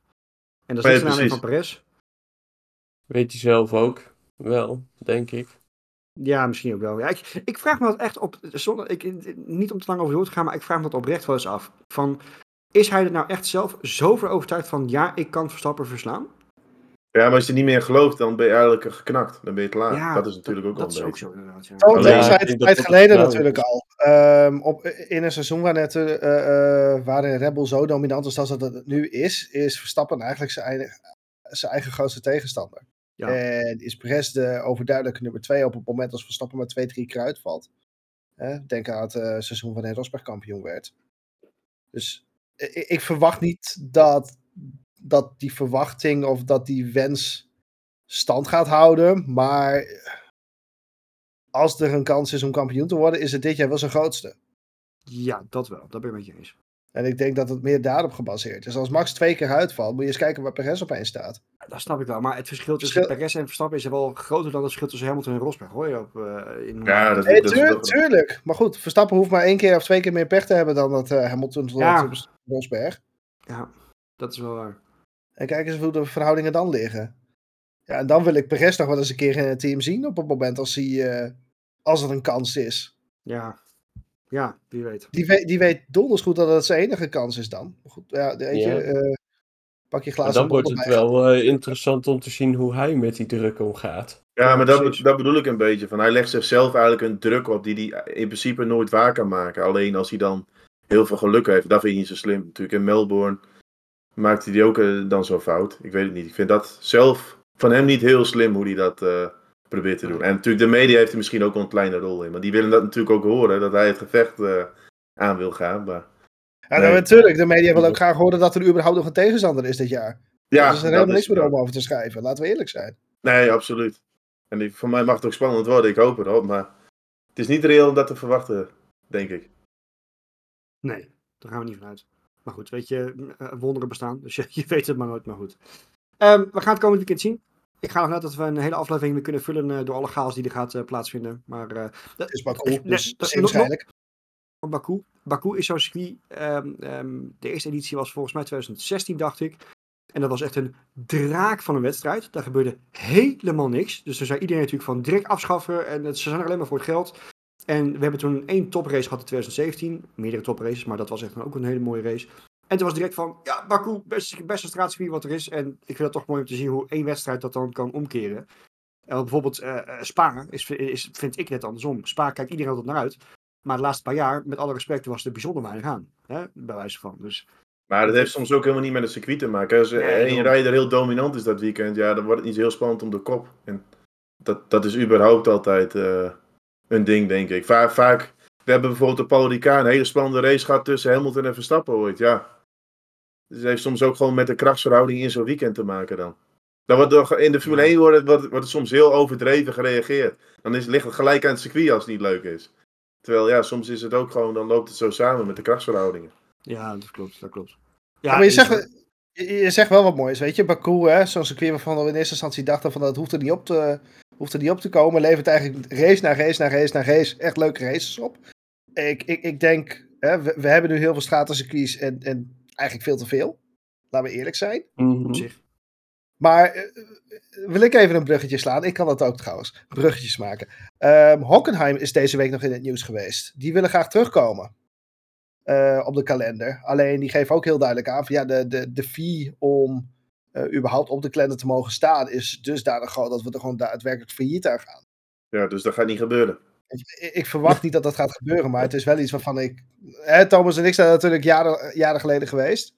En dat is niet een aanleiding van. Perez. Weet hij zelf ook wel, denk ik. Ja, misschien ook wel. Ja, ik, ik vraag me dat echt op, zonder, ik, niet om te lang over door te gaan, maar ik vraag me dat oprecht wel eens af. Van, is hij er nou echt zelf zo voor overtuigd van, ja, ik kan Verstappen verslaan? Ja, maar als je niet meer gelooft, dan ben je eigenlijk geknakt. Dan ben je te laat. ja, dat is natuurlijk ook dat al is een ook zo inderdaad. Ja. Dat tijd dat geleden natuurlijk al. Ehm, op, in een seizoen waar net, eh, eh, waarin Red Bull zo dominant is als dat het nu is, is Verstappen eigenlijk zijn eigen, zijn eigen grootste tegenstander. Ja. En is Perez de overduidelijke nummer twee op het moment als Verstappen met twee, drie keer uitvalt. Hè, denk aan het eh, seizoen wanneer Rosberg kampioen werd. Dus i- ik verwacht niet dat, dat die verwachting of dat die wens stand gaat houden. Maar als er een kans is om kampioen te worden, is het dit jaar wel zijn grootste. Ja, dat wel. Dat ben ik met je eens. En ik denk dat het meer daarop gebaseerd is. Als Max twee keer uitvalt, moet je eens kijken waar Perez opeens staat. Dat snap ik wel. Maar het verschil tussen Verschil- Perez en Verstappen is wel groter dan het verschil tussen Hamilton en Rosberg. Hoor je op, eh, in Ja, dat, Nee, dat is tuur- wel- tuurlijk. Maar goed, Verstappen hoeft maar één keer of twee keer meer pech te hebben dan dat eh, Hamilton Ja. Rosberg. Ja, dat is wel waar. En kijk eens hoe de verhoudingen dan liggen. Ja, en dan wil ik Perez nog wel eens een keer in het team zien op het moment als, hij, eh, als er een kans is. Ja, ja wie weet. Die weet, die weet donders goed dat het zijn enige kans is dan. Maar Goed, ja, weet je, Ja. eh, pak je Maar glazen dan wordt het wel eh, interessant om te zien hoe hij met die druk omgaat. Ja, maar dat, dat bedoel ik een beetje. Van, hij legt zichzelf eigenlijk een druk op die hij in principe nooit waar kan maken. Alleen als hij dan heel veel geluk heeft. Dat vind ik niet zo slim. Natuurlijk in Melbourne maakte hij die ook eh, dan zo fout. Ik weet het niet. Ik vind dat zelf van hem niet heel slim hoe hij dat eh, probeert te doen. En natuurlijk de media heeft er misschien ook wel een kleine rol in. Maar die willen dat natuurlijk ook horen. Dat hij het gevecht eh, aan wil gaan. Maar, Ja, Nee. nou, natuurlijk. De media wil ook graag horen dat er überhaupt nog een tegenstander is dit jaar. ja, dus er is helemaal niks meer om over te schrijven. Laten we eerlijk zijn. Nee, absoluut. En die, voor mij mag het ook spannend worden. Ik hoop erop. Maar het is niet reëel om dat te verwachten, denk ik. Nee, daar gaan we niet vanuit. Maar goed, weet je, eh, wonderen bestaan. Dus je, je weet het maar nooit, maar goed. Ehm, we gaan het komend weekend zien. Ik ga ervan uit dat we een hele aflevering weer kunnen vullen eh, door alle chaos die er gaat eh, plaatsvinden. Maar eh, dat is Baku, dus dat- zeer waarschijnlijk. Baku. Baku is zo'n circuit. ehm, ehm, de eerste editie was volgens mij 2016, dacht ik. En dat was echt een draak van een wedstrijd. Daar gebeurde helemaal niks. Dus toen zei iedereen natuurlijk van direct afschaffen. En het, ze zijn er alleen maar voor het geld. En we hebben toen één toprace gehad in 2017. Meerdere topraces, maar dat was echt ook een hele mooie race. En toen was direct van, ja, Baku, beste, beste straatcircuit wat er is. En ik vind het toch mooi om te zien hoe één wedstrijd dat dan kan omkeren. En bijvoorbeeld eh eh, Spa is, is, vind ik net andersom. Spa kijkt iedereen altijd naar uit. Maar de laatste paar jaar, met alle respect, was er bijzonder weinig aan. Hè? Bij wijze van. Dus Maar dat heeft soms ook helemaal niet met een circuit te maken. Als één rijder heel dominant is dat weekend, ja, dan wordt het niet heel spannend om de kop. En dat, dat is überhaupt altijd eh, een ding, denk ik. Vaak, vaak, we hebben bijvoorbeeld de Paul Ricard een hele spannende race gehad tussen Hamilton en Verstappen ooit, ja. Dus het heeft soms ook gewoon met de krachtsverhouding in zo'n weekend te maken dan. dan wordt er, in de Formule 1 wordt het, wordt, soms heel overdreven gereageerd. Dan is, ligt het gelijk aan het circuit als het niet leuk is. Terwijl ja, soms is het ook gewoon, dan loopt het zo samen met de krachtsverhoudingen. ja, dat klopt. Dat klopt. Ja, maar je is zegt, je, je zegt wel wat moois, weet je. Baku, hè, zo'n circuit waarvan we in eerste instantie dachten van dat hoeft er niet op te, hoeft er niet op te komen. Levert eigenlijk race na race na race na race echt leuke races op. Ik, ik, ik denk, hè, we, we hebben nu heel veel stratencircuits en, en eigenlijk veel te veel. Laten we eerlijk zijn. Op zich. Maar eh, wil ik even een bruggetje slaan? Ik kan dat ook trouwens. Bruggetjes maken. Ehm, Hockenheim is deze week nog in het nieuws geweest. Die willen graag terugkomen eh, op de kalender. Alleen die geven ook heel duidelijk aan van ja, de, de, de fee om eh, überhaupt op de kalender te mogen staan is dusdanig groot dat we er gewoon daadwerkelijk failliet aan gaan. Ja, dus dat gaat niet gebeuren. Ik, ik verwacht niet dat dat gaat gebeuren, maar het is wel iets waarvan ik. Hè, Thomas en ik zijn natuurlijk jaren, jaren geleden geweest.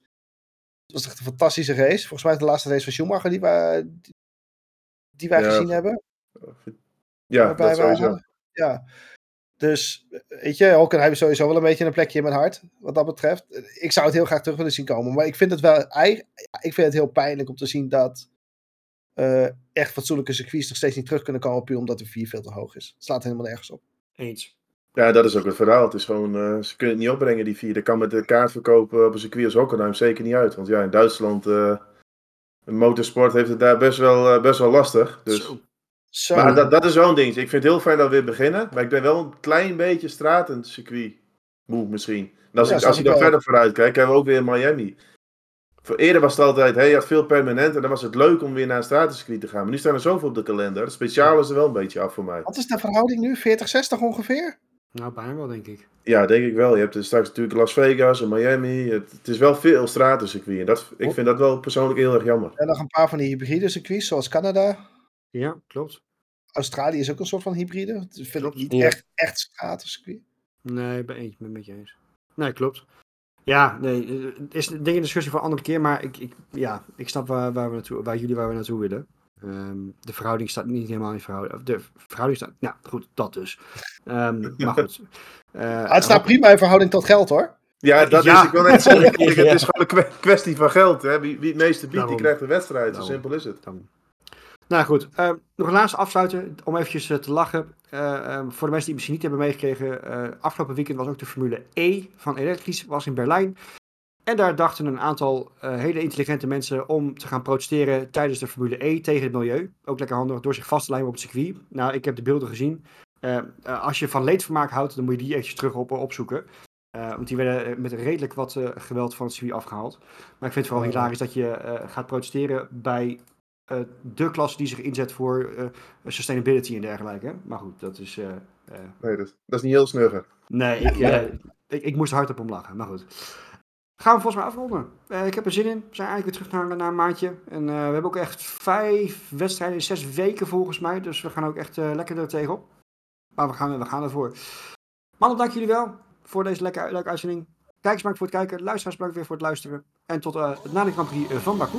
Het was echt een fantastische race. Volgens mij de laatste race van Schumacher die wij, die, wij Ja, gezien hebben. Ja, dat sowieso. hadden. Ja. Dus, weet je, Hockenheim is sowieso wel een beetje een plekje in mijn hart, wat dat betreft. Ik zou het heel graag terug willen zien komen, maar ik vind het wel, ik vind het heel pijnlijk om te zien dat eh, echt fatsoenlijke circuits nog steeds niet terug kunnen komen, puur omdat de vier veel te hoog is. Het slaat helemaal nergens op. Eens. Ja, dat is ook het verhaal. Het is gewoon, eh, ze kunnen het niet opbrengen, die vier. Dat kan met de kaartverkoop op een circuit als Hockenheim zeker niet uit. Want ja, in Duitsland, eh motorsport heeft het daar best wel, eh, best wel lastig. Dus. Zo. Zo. Maar dat, dat is wel een ding. Ik vind het heel fijn dat we weer beginnen. Maar ik ben wel een klein beetje stratencircuit moe misschien. En als, Ja, ik, als ik ik dan wel. verder vooruit kijk, hebben we ook weer Miami. Voor eerder was het altijd, hey, je had veel permanent en dan was het leuk om weer naar een stratencircuit te gaan. Maar nu staan er zoveel op de kalender. Het speciaal is er wel een beetje af voor mij. Wat is de verhouding nu? 40-60 ongeveer? Nou, bijna wel, denk ik. Ja, denk ik wel. Je hebt er straks natuurlijk Las Vegas en Miami. Het, het is wel veel stratencircuit. En dat, ik vind dat wel persoonlijk heel erg jammer. En nog een paar van die hybride circuits, zoals Canada. Ja, klopt. Australië is ook een soort van hybride. Dat vind ik Klopt. niet Ja. echt, echt stratencircuit. Nee, ben ik ben het met je eens. Nee, klopt. Ja, nee, het is een ding in discussie voor een andere keer, maar ik, ik, ja, ik snap waar, waar, we naartoe, waar jullie waar we naartoe willen. Ehm, de verhouding staat niet helemaal in verhouding. De verhouding staat, nou goed, dat dus. Ehm, maar goed. Eh, Ah, het staat prima in verhouding tot geld hoor. Ja, dat Ja. is, ik wil net zeggen, Ja. het is gewoon een kwe- kwestie van geld. Hè? Wie, wie het meeste biedt, Daarom. die krijgt de wedstrijd. Zo simpel is het. Nou goed, eh, nog een laatste afsluiten om eventjes eh, te lachen. Eh, eh, voor de mensen die het misschien niet hebben meegekregen, eh, afgelopen weekend was ook de Formule E van elektrisch, was in Berlijn. En daar dachten een aantal hele intelligente mensen om te gaan protesteren tijdens de Formule E tegen het milieu. Ook lekker handig door zich vast te lijmen op het circuit. Nou, ik heb de beelden gezien. Eh, eh, als je van leedvermaak houdt, dan moet je die eventjes terug op, opzoeken. Want die werden met redelijk wat geweld van het circuit afgehaald. Maar ik vind het vooral hilarisch dat je gaat protesteren bij eh, de klas die zich inzet voor eh, sustainability en dergelijke. Maar goed, dat is. eh, eh, Nee, dat, dat is niet heel snugger. nee, ik, eh, ik, ik moest er hard op om lachen. Maar goed. Gaan we volgens mij afronden. Eh, ik heb er zin in. We zijn eigenlijk weer terug naar, naar een maandje. En eh, we hebben ook echt vijf wedstrijden in zes weken volgens mij. Dus we gaan ook echt eh, lekker er tegenop. Maar we gaan, we gaan ervoor. Mannen, dank jullie wel voor deze leuke, leuke uitzending. Kijkers bedankt voor het kijken. Luisteraars bedankt weer voor het luisteren. En tot eh na de Grand Prix van Baku.